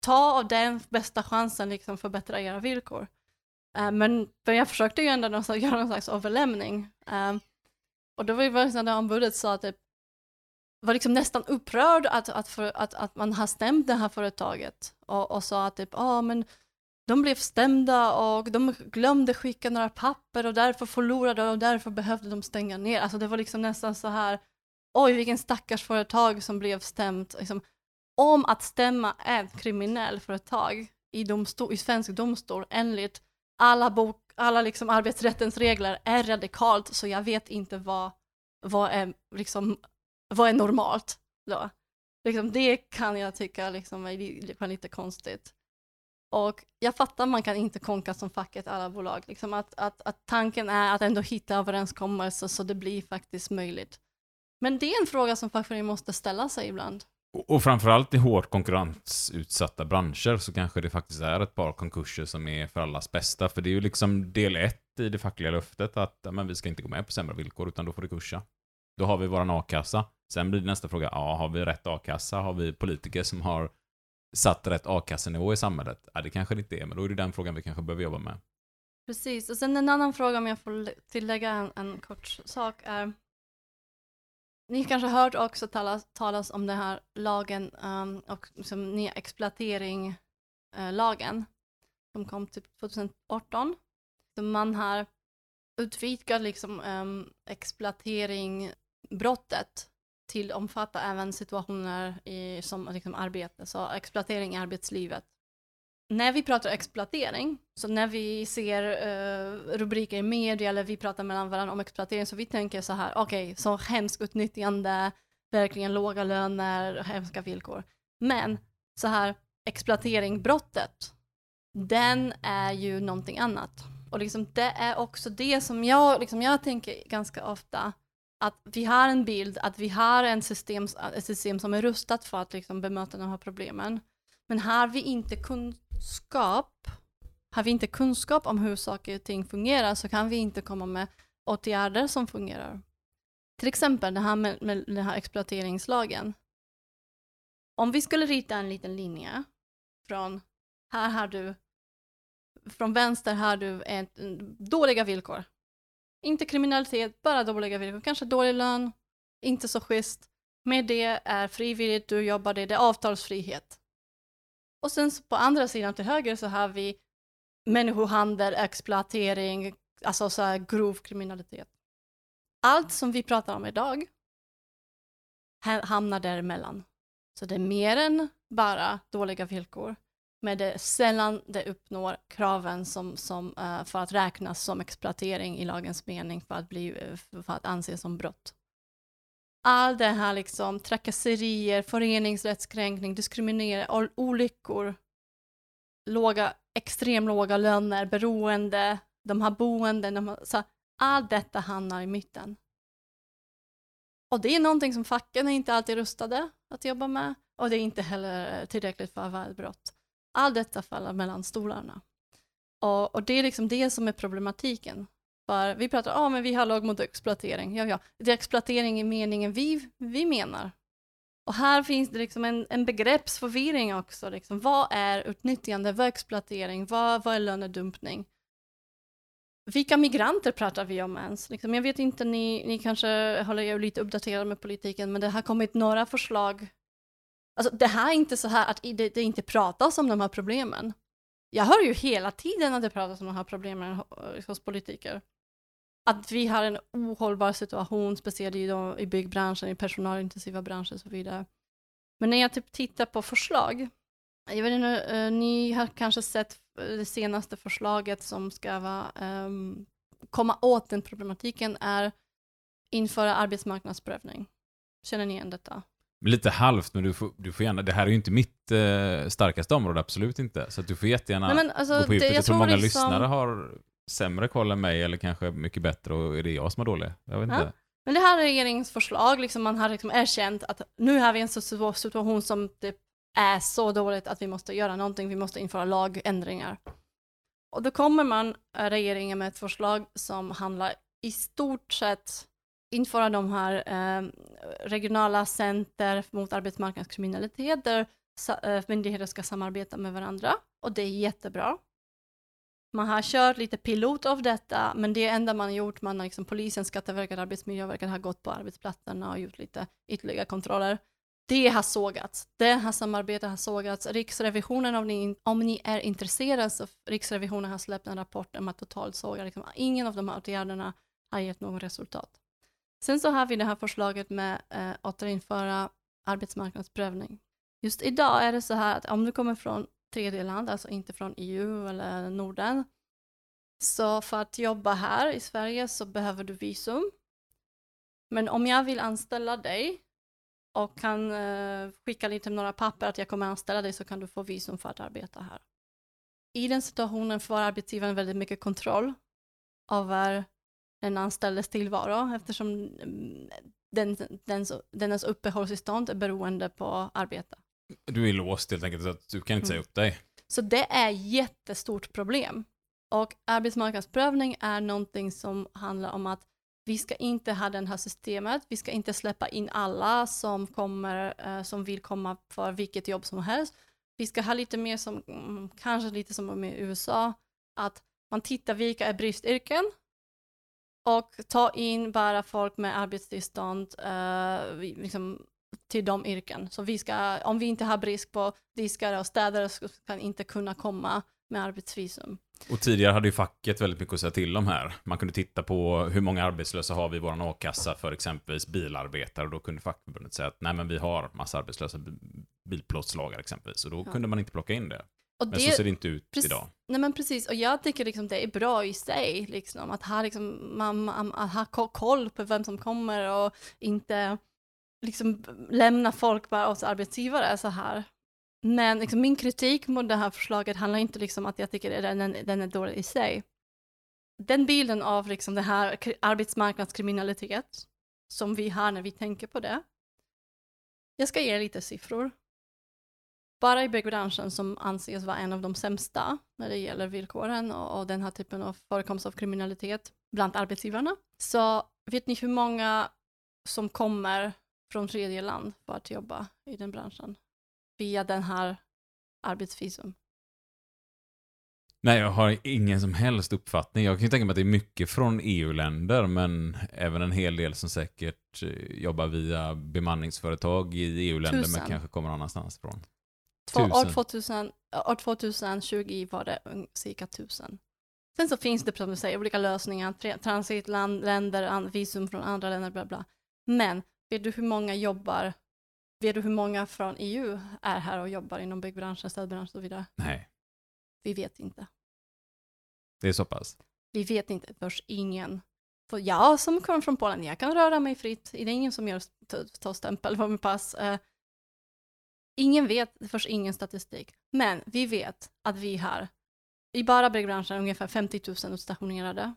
ta av den bästa chansen liksom förbättra era villkor. Uh, men, men jag försökte ju ändå någon, göra någon slags överlämning. Uh, och då var det liksom när ombudet sa typ var liksom nästan upprörd att, att, för, att, att man har stämt det här företaget och, och sa att typ, ah, men de blev stämda och de glömde skicka några papper och därför förlorade och därför behövde de stänga ner. Alltså det var liksom nästan så här, oj vilken stackars företag som blev stämt. Liksom, om att stämma ett kriminellt företag i, domstol, i svensk domstol enligt alla, bok, alla liksom arbetsrättens regler är radikalt så jag vet inte vad, vad är liksom vad är normalt då? Liksom, det kan jag tycka liksom är lite konstigt. Och jag fattar man kan inte konka som facket alla bolag, liksom att, att, att tanken är att ändå hitta överenskommelser så det blir faktiskt möjligt. Men det är en fråga som fackföreningen måste ställa sig ibland. Och, och framförallt i hårt konkurrensutsatta branscher så kanske det faktiskt är ett par konkurser som är för allas bästa. För det är ju liksom del ett i det fackliga löftet att men vi ska inte gå med på sämre villkor utan då får det kursa. Då har vi våran a-kassa. Sen blir nästa fråga, ja, har vi rätt a-kassa? Har vi politiker som har satt rätt a-kassenivå i samhället? Ja, det kanske det inte är, men då är det den frågan vi kanske behöver jobba med. Precis, och sen en annan fråga om jag får tillägga en, en kort sak är ni kanske hört också talas, talas om den här lagen um, och som nya exploatering-lagen eh, uh, som kom typ 2018. Så man har utvidgat liksom ehm, um, exploateringbrottet till omfatta även situationer i, som liksom arbete, så exploatering i arbetslivet. När vi pratar exploatering, så när vi ser uh, rubriker i media eller vi pratar mellan varandra om exploatering, så vi tänker så här, okej, okay, så hemskt utnyttjande, verkligen låga löner, hemska villkor. Men så här, exploateringsbrottet, den är ju någonting annat. Och liksom det är också det som jag, liksom jag tänker ganska ofta, att vi har en bild, att vi har en system, ett system som är rustat för att liksom bemöta de här problemen. Men har vi inte kunskap, har vi inte kunskap om hur saker och ting fungerar så kan vi inte komma med åtgärder som fungerar. Till exempel det här med, med den här exploateringslagen. Om vi skulle rita en liten linje från här har du, från vänster har du ett, mm, dåliga villkor. Inte kriminalitet, bara dåliga villkor. Kanske dålig lön, inte så schysst. Med det är frivilligt, du jobbar det, det är avtalsfrihet. Och sen på andra sidan till höger så har vi människohandel, exploatering, alltså så här grov kriminalitet. Allt som vi pratar om idag hamnar däremellan. Så det är mer än bara dåliga villkor, men det är sällan det uppnår kraven som, som, uh, för att räknas som exploatering i lagens mening för att, bli, eh, för att anses som brott. All det här liksom trakasserier, föreningsrättskränkning, diskriminering, olyckor, låga, extremt låga löner, beroende, de här boenden, de här, så allt detta hamnar i mitten. Och det är någonting som facken är inte alltid rustade att jobba med och det är inte heller tillräckligt för att vara ett brott. Allt detta faller mellan stolarna. Och, och, det är liksom det som är problematiken. För vi pratar om ah, men vi har lag mot exploatering. Ja, ja, det är exploatering i meningen vi, vi menar. Och här finns det liksom en, en begreppsförvirring också. Liksom. Vad är utnyttjande? Vad är exploatering? Vad, vad är lönedumpning? Vilka migranter pratar vi om ens? Liksom, jag vet inte, ni, ni kanske håller er lite uppdaterade med politiken, men det har kommit några förslag. Alltså, det här är inte så här att det, det inte pratas om de här problemen. Jag hör ju hela tiden att det pratas om de här problemen hos politiker. Att vi har en ohållbar situation, speciellt i, i byggbranschen, i personalintensiva branscher och så vidare. Men när jag typ tittar på förslag, jag vet inte, eh, ni har kanske sett eh, det senaste förslaget som ska vara, um, komma åt den problematiken är införa arbetsmarknadsprövning. Känner ni igen detta? Lite halvt, men du får, du får gärna, det här är ju inte mitt eh, starkaste område, absolut inte. Så att du får jättegärna Nej, men alltså, gå på djupet. Jag, jag tror många liksom... lyssnare har sämre koll än mig, eller kanske mycket bättre, och är det jag som är dålig? Jag vet ja. inte. Men det här är regeringens förslag, liksom man har liksom erkänt att nu har vi en situation som typ är så dåligt att vi måste göra någonting, vi måste införa lagändringar. Och då kommer man, eh, regeringen, med ett förslag som handlar i stort sett införa de här eh, regionala center mot arbetsmarknadskriminalitet där eh, myndigheter ska samarbeta med varandra och det är jättebra. Man har kört lite pilot av detta, men det enda man har gjort, man har liksom polisen, Skatteverket, Arbetsmiljöverket har gått på arbetsplatserna och gjort lite ytterligare kontroller det har sågats. Det här samarbetet har sågats. Riksrevisionen, om ni, om ni är intresserade, så Riksrevisionen har släppt en rapport om att totalt såga. Liksom, ingen av de här åtgärderna har gett något resultat. Sen så har vi det här förslaget med eh, återinföra arbetsmarknadsprövning. Just idag är det så här att om du kommer från tredje land, alltså inte från EU eller Norden, så för att jobba här i Sverige så behöver du visum. Men om jag vill anställa dig och kan eh, skicka lite några papper att jag kommer anställa dig så kan du få visum för att arbeta här. I den situationen får arbetsgivaren väldigt mycket kontroll över den anställdes tillvaro eftersom mm, den, dens, dennes uppehållstillstånd är beroende på arbete. Du är låst helt enkelt, så att du kan inte säga mm. upp dig. Så det är jättestort problem. Och arbetsmarknadsprövning är någonting som handlar om att vi ska inte ha det här systemet, vi ska inte släppa in alla som, kommer, eh, som vill komma för vilket jobb som helst. Vi ska ha lite mer som, mm, kanske lite som i USA, att man tittar vilka är bristyrken och ta in bara folk med arbetstillstånd eh, liksom, till de yrken. Så vi ska, om vi inte har brist på diskare och städare så kan inte kunna komma med arbetsvisum. Och tidigare hade ju facket väldigt mycket att säga till om här. Man kunde titta på hur många arbetslösa har vi i vår a-kassa för exempelvis bilarbetare och då kunde fackförbundet säga att nej men vi har massa arbetslösa bilplåtslagare exempelvis och då ja. kunde man inte plocka in det. Och men det, så ser det inte ut idag. Nej men precis, och jag tycker liksom det är bra i sig, liksom, att ha, liksom, man, att ha koll på vem som kommer och inte liksom lämna folk bara åt arbetsgivare så här. Men liksom min kritik mot det här förslaget handlar inte liksom att jag tycker att den, den är dålig i sig. Den bilden av liksom det här kri- arbetsmarknadskriminalitet som vi har när vi tänker på det. Jag ska ge lite siffror. Bara i byggbranschen som anses vara en av de sämsta när det gäller villkoren och, och den här typen av förekomst av kriminalitet bland arbetsgivarna. Så vet ni hur många som kommer från tredje land för att jobba i den branschen via den här arbetsvisum? Nej, jag har ingen som helst uppfattning. Jag kan ju tänka mig att det är mycket från EU-länder, men även en hel del som säkert eh, jobbar via bemanningsföretag i EU-länder, men kanske kommer någon annanstans ifrån. Två, år, Tusen. 2000, år 2020 var det cirka tusen. Sen så finns det som du säger olika lösningar, tra- transitland, länder, an- visum från andra länder, bla bla. Men vet du hur många jobbar, vet du hur många från EU är här och jobbar inom byggbranschen, städbranschen och så vidare? Nej, Vi vet inte. det är så pass. Vi vet inte, först ingen. För jag som kommer från Polen, jag kan röra mig fritt. Det är ingen som gör tar stämpel på mitt pass. Ingen vet, det förs ingen statistik. Men vi vet att vi har, i bara byggbranschen, ungefär 50 000 utstationerade.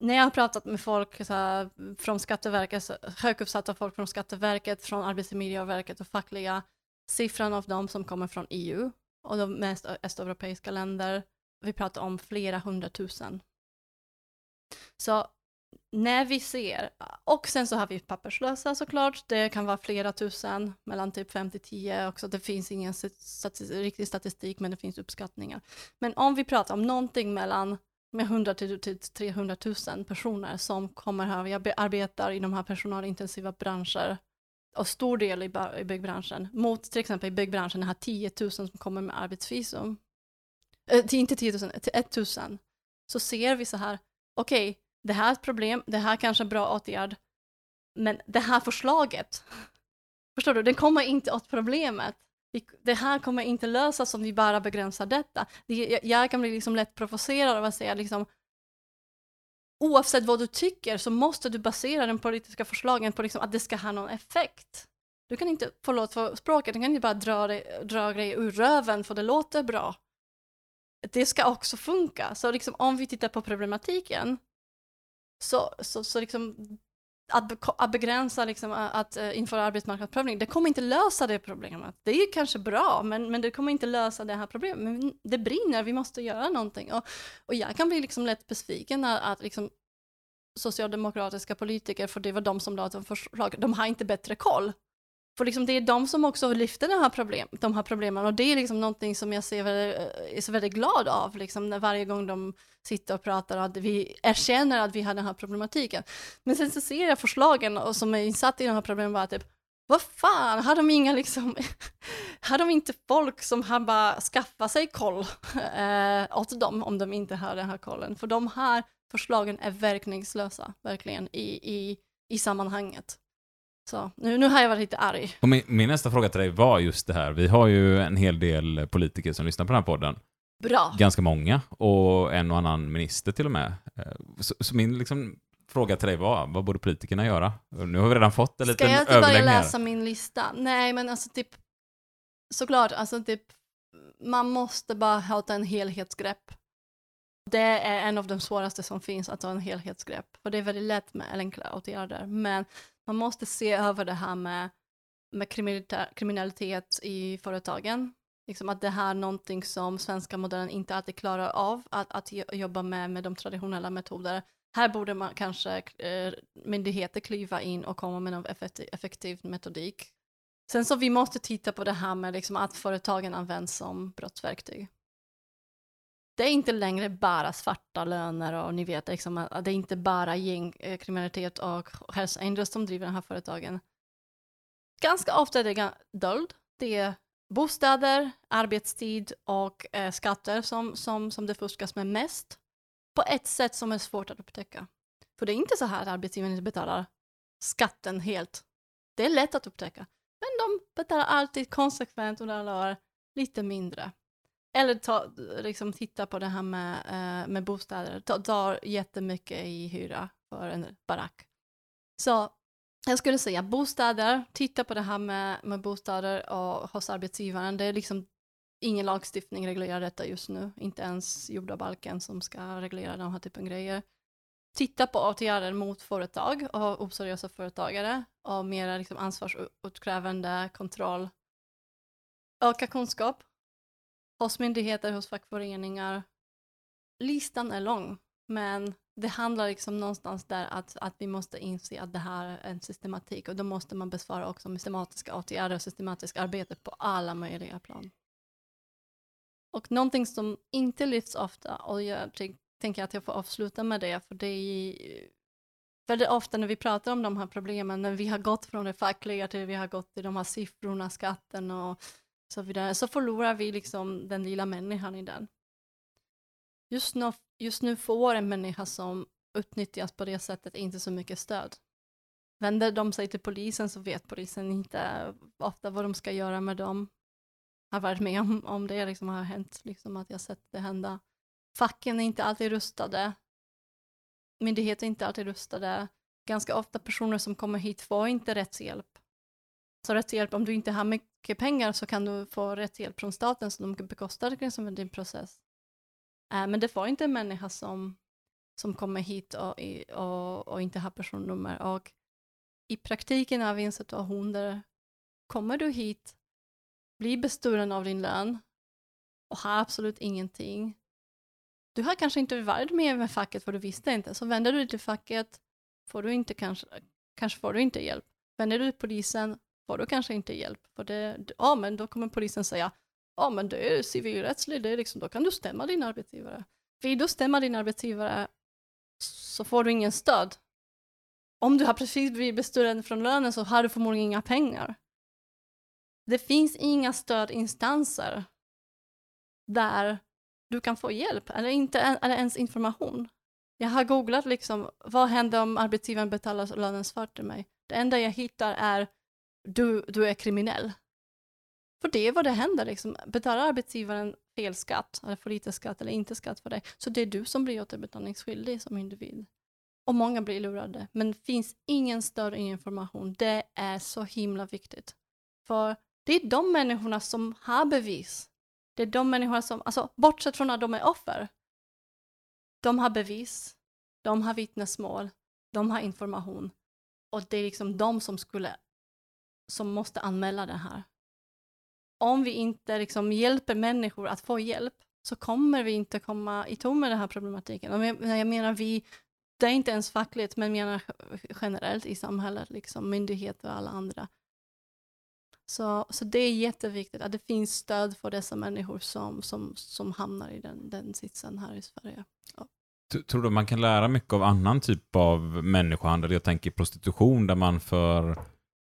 När jag har pratat med folk så här, från Skatteverket, högt höguppsatta folk från Skatteverket, från Arbetsmiljöverket och fackliga, siffran av dem som kommer från EU och de mest östeuropeiska länder, vi pratar om flera hundratusen. Så när vi ser, och sen så har vi papperslösa såklart, det kan vara flera tusen, mellan typ 5 till 10 också, det finns ingen statistik, riktig statistik men det finns uppskattningar. Men om vi pratar om någonting mellan med 100 till 300 000 personer som kommer här, jag arbetar i de här personalintensiva branscher och stor del i, i byggbranschen, mot till exempel i byggbranschen, den här 10 000 som kommer med arbetsvisum, äh, inte 10 000, till 1 000, så ser vi så här, okej, det här är ett problem, det här kanske är en bra åtgärd, men det här förslaget, förstår du, det kommer inte åt problemet. Det här kommer inte lösas om vi bara begränsar detta. Jag, kan bli liksom lätt provocerad av att säga liksom, oavsett vad du tycker så måste du basera den politiska förslagen på liksom att det ska ha någon effekt. Du kan inte, förlåt för språket, du kan inte bara dra, dig, dra grejer ur röven för det låter bra. Det ska också funka. Så liksom, om vi tittar på problematiken så, så, så liksom att, be, att begränsa liksom, att uh, införa arbetsmarknadsprövning, det kommer inte lösa det problemet. Det är ju kanske bra, men, men det kommer inte lösa det här problemet. Men det brinner, vi måste göra någonting. Och, och jag kan bli liksom lätt besviken när att liksom, socialdemokratiska politiker, för det var de som lade fram förslag, de har inte bättre koll. För liksom det är de som också lyfter de här problem, de här problemen och det är liksom någonting som jag ser väldigt, eh, är så väldigt glad av, liksom när varje gång de sitter och pratar och att vi erkänner att vi har den här problematiken. Men sen så ser jag förslagen och som är insatt i de här problemen bara typ, vad fan, har de inga liksom, har de inte folk som har bara skaffat sig koll eh, åt dem om de inte har den här kollen? För de här förslagen är verkningslösa, verkligen, i, i, i sammanhanget. Så nu, nu har jag varit lite arg. Och min, min nästa fråga till dig var just det här. Vi har ju en hel del politiker som lyssnar på den här podden. Bra. Ganska många. Och en och annan minister till och med. Eh, Så, så min liksom, fråga till dig var, vad borde politikerna göra? Och Nu har vi redan fått en Ska liten jag inte börja överläggning här. läsa min lista? Nej, men alltså typ, såklart, alltså typ, man måste bara ha en helhetsgrepp. Det är en av de svåraste som finns, att ta en helhetsgrepp. För det är väldigt lätt med enkla åtgärder. Men man måste se över det här med, med kriminalitet, i företagen. Liksom att det här är någonting som svenska modellen inte alltid klarar av, att, att jobba med, med de traditionella metoder. Här borde man kanske eh, myndigheter kliva in och komma med någon effektiv, effektiv metodik. Sen så vi måste titta på det här med liksom att företagen används som brottsverktyg. Det är inte längre bara svarta löner och ni vet, liksom, att det är inte bara gängkriminalitet eh, och Hells Angels som driver de här företagen. Ganska ofta är det dold. Det är bostäder, arbetstid och eh, skatter som, som, som det fuskas med mest på ett sätt som är svårt att upptäcka. För det är inte så här att arbetsgivaren inte betalar skatten helt. Det är lätt att upptäcka. Men de betalar alltid konsekvent under alla år lite mindre. Eller ta, liksom titta på det här med, eh, med bostäder. Ta, tar jättemycket i hyra för en barack. Så jag skulle säga bostäder, titta på det här med, med bostäder och hos arbetsgivaren. Det är liksom ingen lagstiftning reglerar detta just nu, inte ens jordabalken som ska reglera den här typen av grejer. Titta på åtgärder mot företag och oseriösa företagare och mer liksom ansvarsutkrävande kontroll. Öka kunskap hos myndigheter, hos fackföreningar. Listan är lång, men det handlar liksom någonstans där att, att vi måste inse att det här är en systematik och då måste man besvara också med systematiska åtgärder och systematiskt arbete på alla möjliga plan. Och någonting som inte lyfts ofta, och jag tänker att jag får avsluta med det, för det är väldigt ofta när vi pratar om de här problemen, när vi har gått från det fackliga till vi har gått till de här siffrorna, skatten och så vidare, så förlorar vi liksom den lilla människan i den. Just nu, just nu får en människa som utnyttjas på det sättet inte så mycket stöd. Vänder de sig till polisen så vet polisen inte ofta vad de ska göra med dem. Jag har varit med om, om det liksom har hänt, liksom att jag sett det hända. Facken är inte alltid rustade. Myndigheter är inte alltid rustade. Ganska ofta personer som kommer hit får inte rättshjälp. Så rätt till hjälp, om du inte har mycket pengar så kan du få rätt hjälp från staten så de bekostar liksom din process. Äh, men det får inte en människa som, som kommer hit och, och, och inte har personnummer. Och i praktiken har vi en situation där kommer du hit, blir bestulen av din lön och har absolut ingenting. Du har kanske inte varit med med facket för du visste inte, så vänder du dig till facket får du inte kanske, kanske får du inte hjälp. Vänder du dig till polisen får du kanske inte hjälp. För det, ja, men då kommer polisen säga, ja men det är civilrättsligt, det är liksom, då kan du stämma din arbetsgivare. Vill du stämma din arbetsgivare så får du ingen stöd. Om du har precis blivit bestulen från lönen så har du förmodligen inga pengar. Det finns inga stödinstanser där du kan få hjälp eller inte eller ens information. Jag har googlat liksom, vad händer om arbetsgivaren betalar lönen svart till mig? Det enda jag hittar är du, du är kriminell. För det är vad det händer, liksom. betalar arbetsgivaren fel skatt, eller för lite skatt eller inte skatt för dig, så det är du som blir återbetalningsskyldig som individ. Och många blir lurade, men finns ingen större information. Det är så himla viktigt. För det är de människorna som har bevis. Det är de människorna som, alltså bortsett från att de är offer, de har bevis, de har vittnesmål, de har information. Och det är liksom de som skulle, som måste anmäla det här om vi inte liksom hjälper människor att få hjälp så kommer vi inte komma i tom med den här problematiken. Och jag, jag menar vi, det är inte ens fackligt, men menar generellt i samhället, liksom myndigheter och alla andra. Så, så det är jätteviktigt att det finns stöd för dessa människor som, som, som hamnar i den, den sitsen här i Sverige. Ja. Tror du man kan lära mycket av annan typ av människohandel? Jag tänker prostitution där man för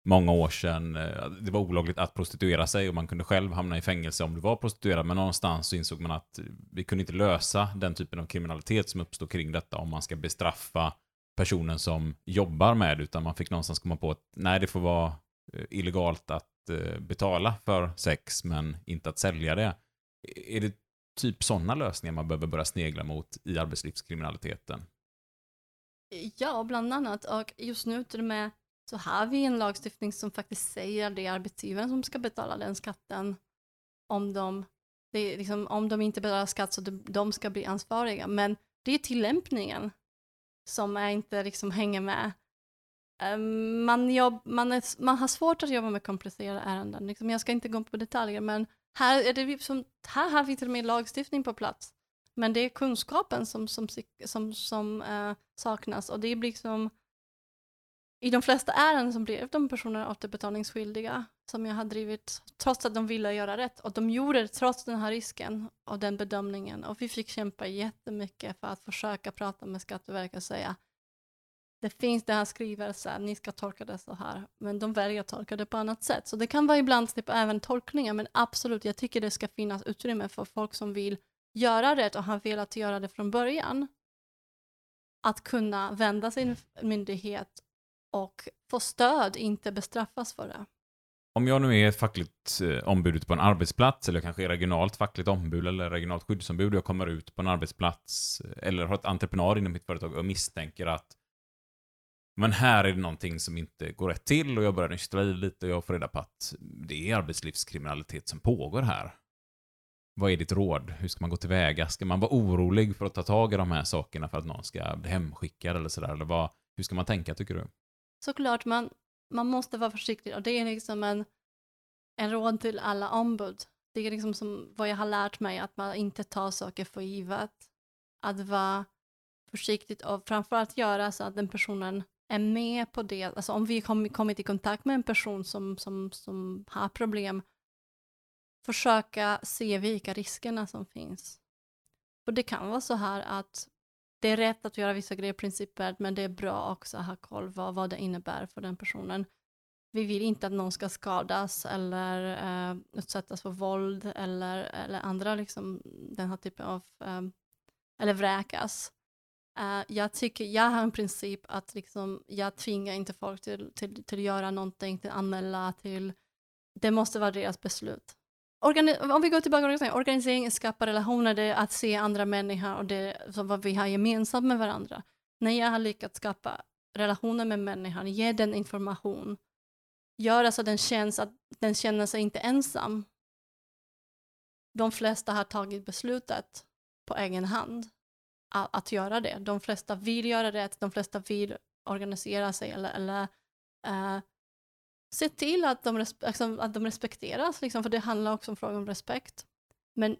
många år sedan. Eh, det var olagligt att prostituera sig och man kunde själv hamna i fängelse om du var prostituerad. Men någonstans så insåg man att vi kunde inte lösa den typen av kriminalitet som uppstår kring detta om man ska bestraffa personen som jobbar med det. Utan man fick någonstans komma på att nej, det får vara eh, illegalt att eh, betala för sex men inte att sälja det. Är det typ sådana lösningar man behöver börja snegla mot i arbetslivskriminaliteten? Ja, bland annat. Och just nu till och med så har vi en lagstiftning som faktiskt säger att det är arbetsgivaren som ska betala den skatten om de, det liksom, om de inte betalar skatt så de, de ska bli ansvariga. Men det är tillämpningen som är inte liksom hänger med. Ehm, man, jobb, man, är, man har svårt att jobba med komplicerade ärenden. Liksom, jag ska inte gå på detaljer, men här, är det som, här har vi till och med lagstiftning på plats. Men det är kunskapen som, som, som, som äh, saknas och det blir liksom i de flesta ärenden som blev de personerna återbetalningsskyldiga som jag har drivit trots att de ville göra rätt och de gjorde det trots den här risken och den bedömningen och vi fick kämpa jättemycket för att försöka prata med Skatteverket och säga det finns den här skrivelsen, ni ska tolka det så här, men de väljer att tolka det på annat sätt. Så det kan vara ibland typ även tolkningar, men absolut, jag tycker det ska finnas utrymme för folk som vill göra rätt och har velat göra det från början. Att kunna vända sin myndighet och få stöd, inte bestraffas för det. Om jag nu är ett fackligt eh, ombud ute på en arbetsplats, eller kanske är regionalt fackligt ombud eller regionalt skyddsombud, och jag kommer ut på en arbetsplats, eh, eller har ett entreprenad inom mitt företag och misstänker att Men här är det någonting som inte går rätt till och jag börjar nystra i lite och jag får reda på att det är arbetslivskriminalitet som pågår här. Vad är ditt råd? Hur ska man gå tillväga? Ska man vara orolig för att ta tag i de här sakerna för att någon ska bli hemskickad eller sådär? Eller vad, hur ska man tänka tycker du? Såklart, man, man måste vara försiktig och det är liksom en, en råd till alla ombud. Det är liksom som vad jag har lärt mig, att man inte tar saker för givet. Att vara försiktig och framförallt göra så att den personen är med på det. Alltså om vi kom, kommit i kontakt med en person som, som, som har problem, försöka se vilka riskerna som finns. För det kan vara så här att det är rätt att göra vissa grejer principiellt, men det är bra också att ha koll på vad det innebär för den personen. Vi vill inte att någon ska skadas eller eh, utsättas för våld eller, eller andra, liksom, den här typen av, eh, eller vräkas. Uh, jag, tycker, jag har en princip att liksom, jag tvingar inte folk till, till, till att göra någonting, till att anmäla, till... Det måste vara deras beslut. Organi om vi går tillbaka till organisering, organisering skapar relationer, det är att se andra människor och det som vad vi har gemensamt med varandra. När jag har lyckats skapa relationer med människan, ge den information, göra så alltså den känns att den känner sig inte ensam. De flesta har tagit beslutet på egen hand att, att göra det. De flesta vill göra det, de flesta vill organisera sig eller, eller uh, se till att de, liksom, att de respekteras, liksom, för det handlar också om frågan om respekt. Men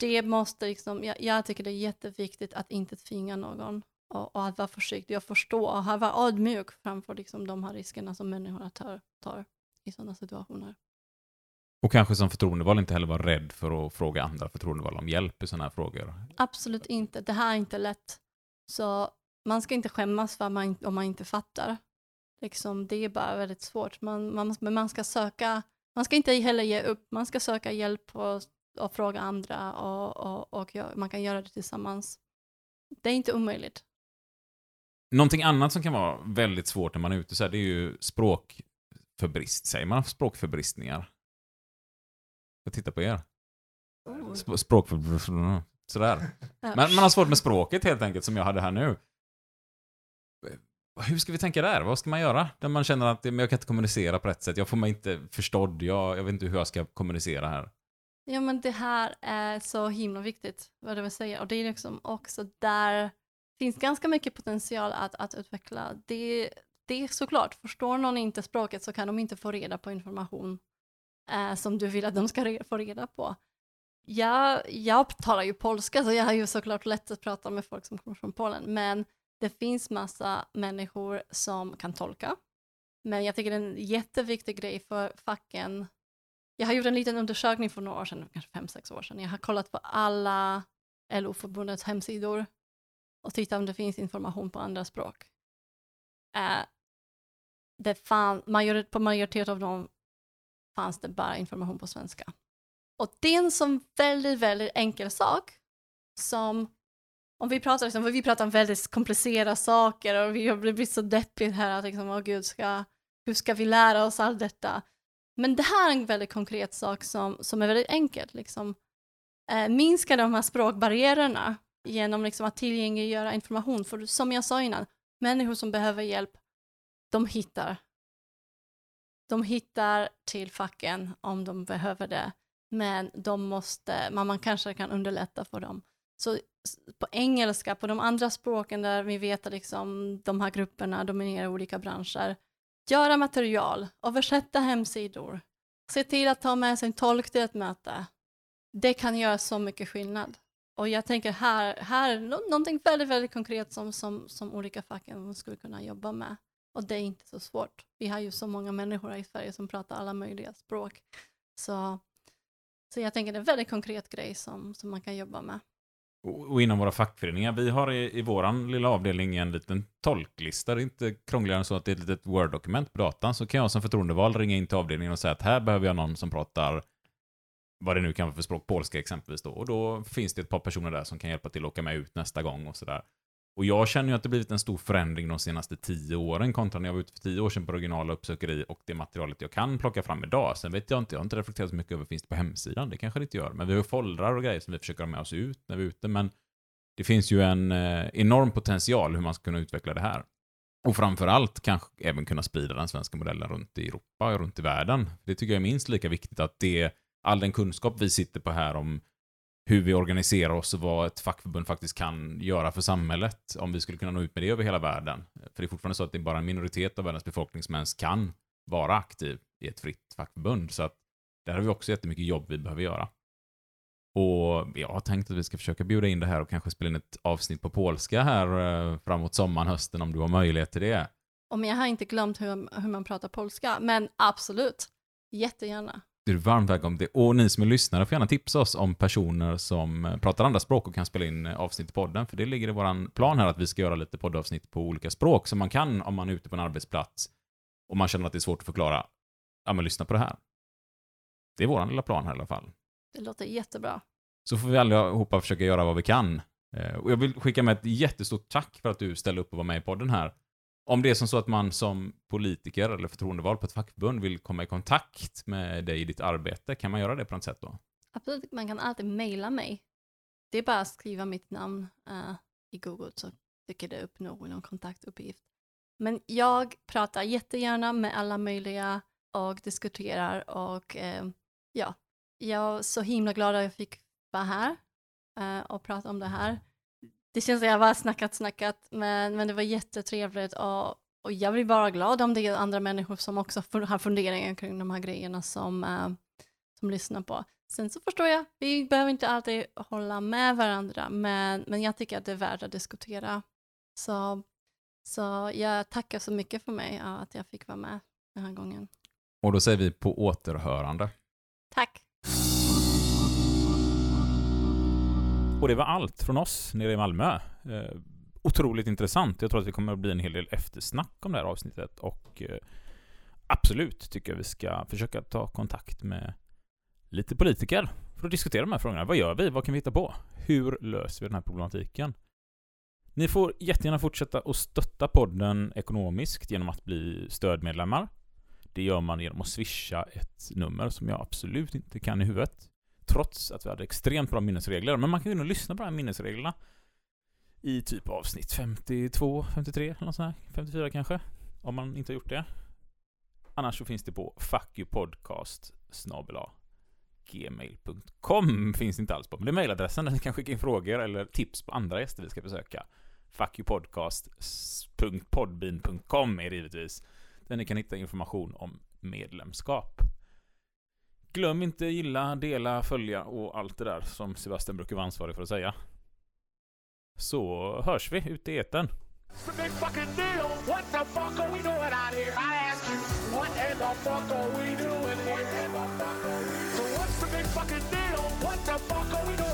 det måste liksom, jag, jag, tycker det är jätteviktigt att inte tvinga någon och, och att vara försiktig och förstå och vara ödmjuk framför liksom, de här riskerna som människor tar, tar i sådana situationer. Och kanske som förtroendevald inte heller vara rädd för att fråga andra förtroendevalda om hjälp i sådana här frågor. Absolut inte. Det här är inte lätt. Så man ska inte skämmas för man, om man inte fattar. Liksom, det är bara väldigt svårt. Man, man, men man ska söka, man ska inte heller ge upp. Man ska söka hjälp och, och fråga andra och, och, och man kan göra det tillsammans. Det är inte omöjligt. Någonting annat som kan vara väldigt svårt när man är ute så här, det är ju språkförbrist. Säger man språkförbristningar? Jag tittar på er. Sp språkförbristningar. Sådär. Men man har svårt med språket helt enkelt, som jag hade här nu. Hur ska vi tänka där? Vad ska man göra? Där man känner att jag kan inte kommunicera på rätt sätt. Jag får mig inte förstådd. Jag, jag vet inte hur jag ska kommunicera här. Ja, men det här är så himla viktigt, vad du vill säga. Och det är liksom också där finns ganska mycket potential att, att utveckla. Det, det är såklart, förstår någon inte språket så kan de inte få reda på information eh, som du vill att de ska re få reda på. Jag, jag talar ju polska, så jag har ju såklart lätt att prata med folk som kommer från Polen, men det finns massa människor som kan tolka. Men jag tycker det är en jätteviktig grej för facken. Jag har gjort en liten undersökning för några år sedan, kanske fem, sex år sedan. Jag har kollat på alla LO-förbundets hemsidor och tittat om det finns information på andra språk. Uh, det fan, major, på majoritet av dem fanns det bara information på svenska. Och det är en sån väldigt, väldigt enkel sak som om vi pratar, liksom, vi pratar om väldigt komplicerade saker och vi har blivit så deppigt här att liksom, åh gud, ska, hur ska vi lära oss allt detta? Men det här är en väldigt konkret sak som, som är väldigt enkelt. Liksom. Eh, minska de här språkbarriärerna genom liksom, att tillgängliggöra information. För som jag sa innan, människor som behöver hjälp, de hittar. De hittar till facken om de behöver det, men de måste, man, man kanske kan underlätta för dem. Så på engelska, på de andra språken där vi vet att liksom, de här grupperna dominerar olika branscher, göra material, översätta hemsidor, se till att ta med sig en tolk till ett möte. Det kan göra så mycket skillnad. Och jag tänker här, här är någonting väldigt, väldigt konkret som, som, som olika facken skulle kunna jobba med. Och det är inte så svårt. Vi har ju så många människor i Sverige som pratar alla möjliga språk. Så, så jag tänker det är en väldigt konkret grej som, som man kan jobba med. Och inom våra fackföreningar, vi har i, i våran lilla avdelning en liten tolklista. Det är inte krångligare än så att det är ett litet Word-dokument på datan. Så kan jag som förtroendevald ringa in till avdelningen och säga att här behöver jag någon som pratar vad det nu kan vara för språk, polska exempelvis då. Och då finns det ett par personer där som kan hjälpa till att åka med ut nästa gång och sådär. Och jag känner ju att det blivit en stor förändring de senaste tio åren kontra när jag var ute för tio år sedan på regionala uppsökeri och det materialet jag kan plocka fram idag. Sen vet jag inte, jag har inte reflekterat så mycket över finns det på hemsidan. Det kanske det inte gör. Men vi har foldrar och grejer som vi försöker ha med oss ut när vi är ute. Men det finns ju en eh, enorm potential hur man ska kunna utveckla det här. Och framförallt kanske även kunna sprida den svenska modellen runt i Europa och runt i världen. Det tycker jag är minst lika viktigt att det, all den kunskap vi sitter på här om hur vi organiserar oss och vad ett fackförbund faktiskt kan göra för samhället, om vi skulle kunna nå ut med det över hela världen. För det är fortfarande så att det är bara en minoritet av världens befolkning som ens kan vara aktiv i ett fritt fackförbund. Så att där har vi också jättemycket jobb vi behöver göra. Och jag har tänkt att vi ska försöka bjuda in det här och kanske spela in ett avsnitt på polska här eh, framåt sommaren, hösten om du har möjlighet till det. Om jag har inte glömt hur, hur man pratar polska, men absolut. Jättegärna. Du är varmt välkommen till. Och ni som är lyssnare får gärna tipsa oss om personer som eh, pratar andra språk och kan spela in eh, avsnitt i podden. För det ligger i våran plan här att vi ska göra lite poddavsnitt på olika språk som man kan om man är ute på en arbetsplats och man känner att det är svårt att förklara. Ja, men lyssna på det här. Det är våran lilla plan här i alla fall. Det låter jättebra. Så får vi allihopa försöka göra vad vi kan. Eh, Och jag vill skicka med ett jättestort tack för att du ställde upp och var med i podden här. Om det är som så att man som politiker eller förtroendevald på ett fackförbund vill komma i kontakt med dig i ditt arbete, kan man göra det på något sätt då? Absolut, man kan alltid mejla mig. Det är bara att skriva mitt namn uh, i Google så dyker det upp någon kontaktuppgift. Men jag pratar jättegärna med alla möjliga och diskuterar och uh, ja, jag är så himla glad att jag fick vara här uh, och prata om det här. Det känns som jag bara snackat, snackat, men, men det var jättetrevligt och, och jag blir bara glad om det är andra människor som också har funderingar kring de här grejerna som, eh, som lyssnar på. Sen så förstår jag, vi behöver inte alltid hålla med varandra, men, men jag tycker att det är värt att diskutera. Så, så jag tackar så mycket för mig ja, att jag fick vara med den här gången. Och då säger vi på återhörande. Tack! Och det var allt från oss nere i Malmö. Eh, otroligt intressant. Jag tror att det kommer att bli en hel del eftersnack om det här avsnittet och eh, absolut tycker jag vi ska försöka ta kontakt med lite politiker för att diskutera de här frågorna. Vad gör vi? Vad kan vi hitta på? Hur löser vi den här problematiken? Ni får jättegärna fortsätta att stötta podden ekonomiskt genom att bli stödmedlemmar. Det gör man genom att swisha ett nummer som jag absolut inte kan i huvudet. Trots att vi hade extremt bra minnesregler. Men man kan ju nog lyssna på de här minnesreglerna i typ avsnitt 52, 53 eller något sånt här. 54 kanske. Om man inte har gjort det. Annars så finns det på fuckyoupodcast gmail.com finns inte alls på. Men det är mejladressen där ni kan skicka in frågor eller tips på andra gäster vi ska besöka. fuckyoupodcast.podbean.com är det givetvis. Där ni kan hitta information om medlemskap. Glöm inte gilla, dela, följa och allt det där som Sebastian brukar vara ansvarig för att säga. Så hörs vi ute i etern. It's a big fucking deal. What the fuck are we doing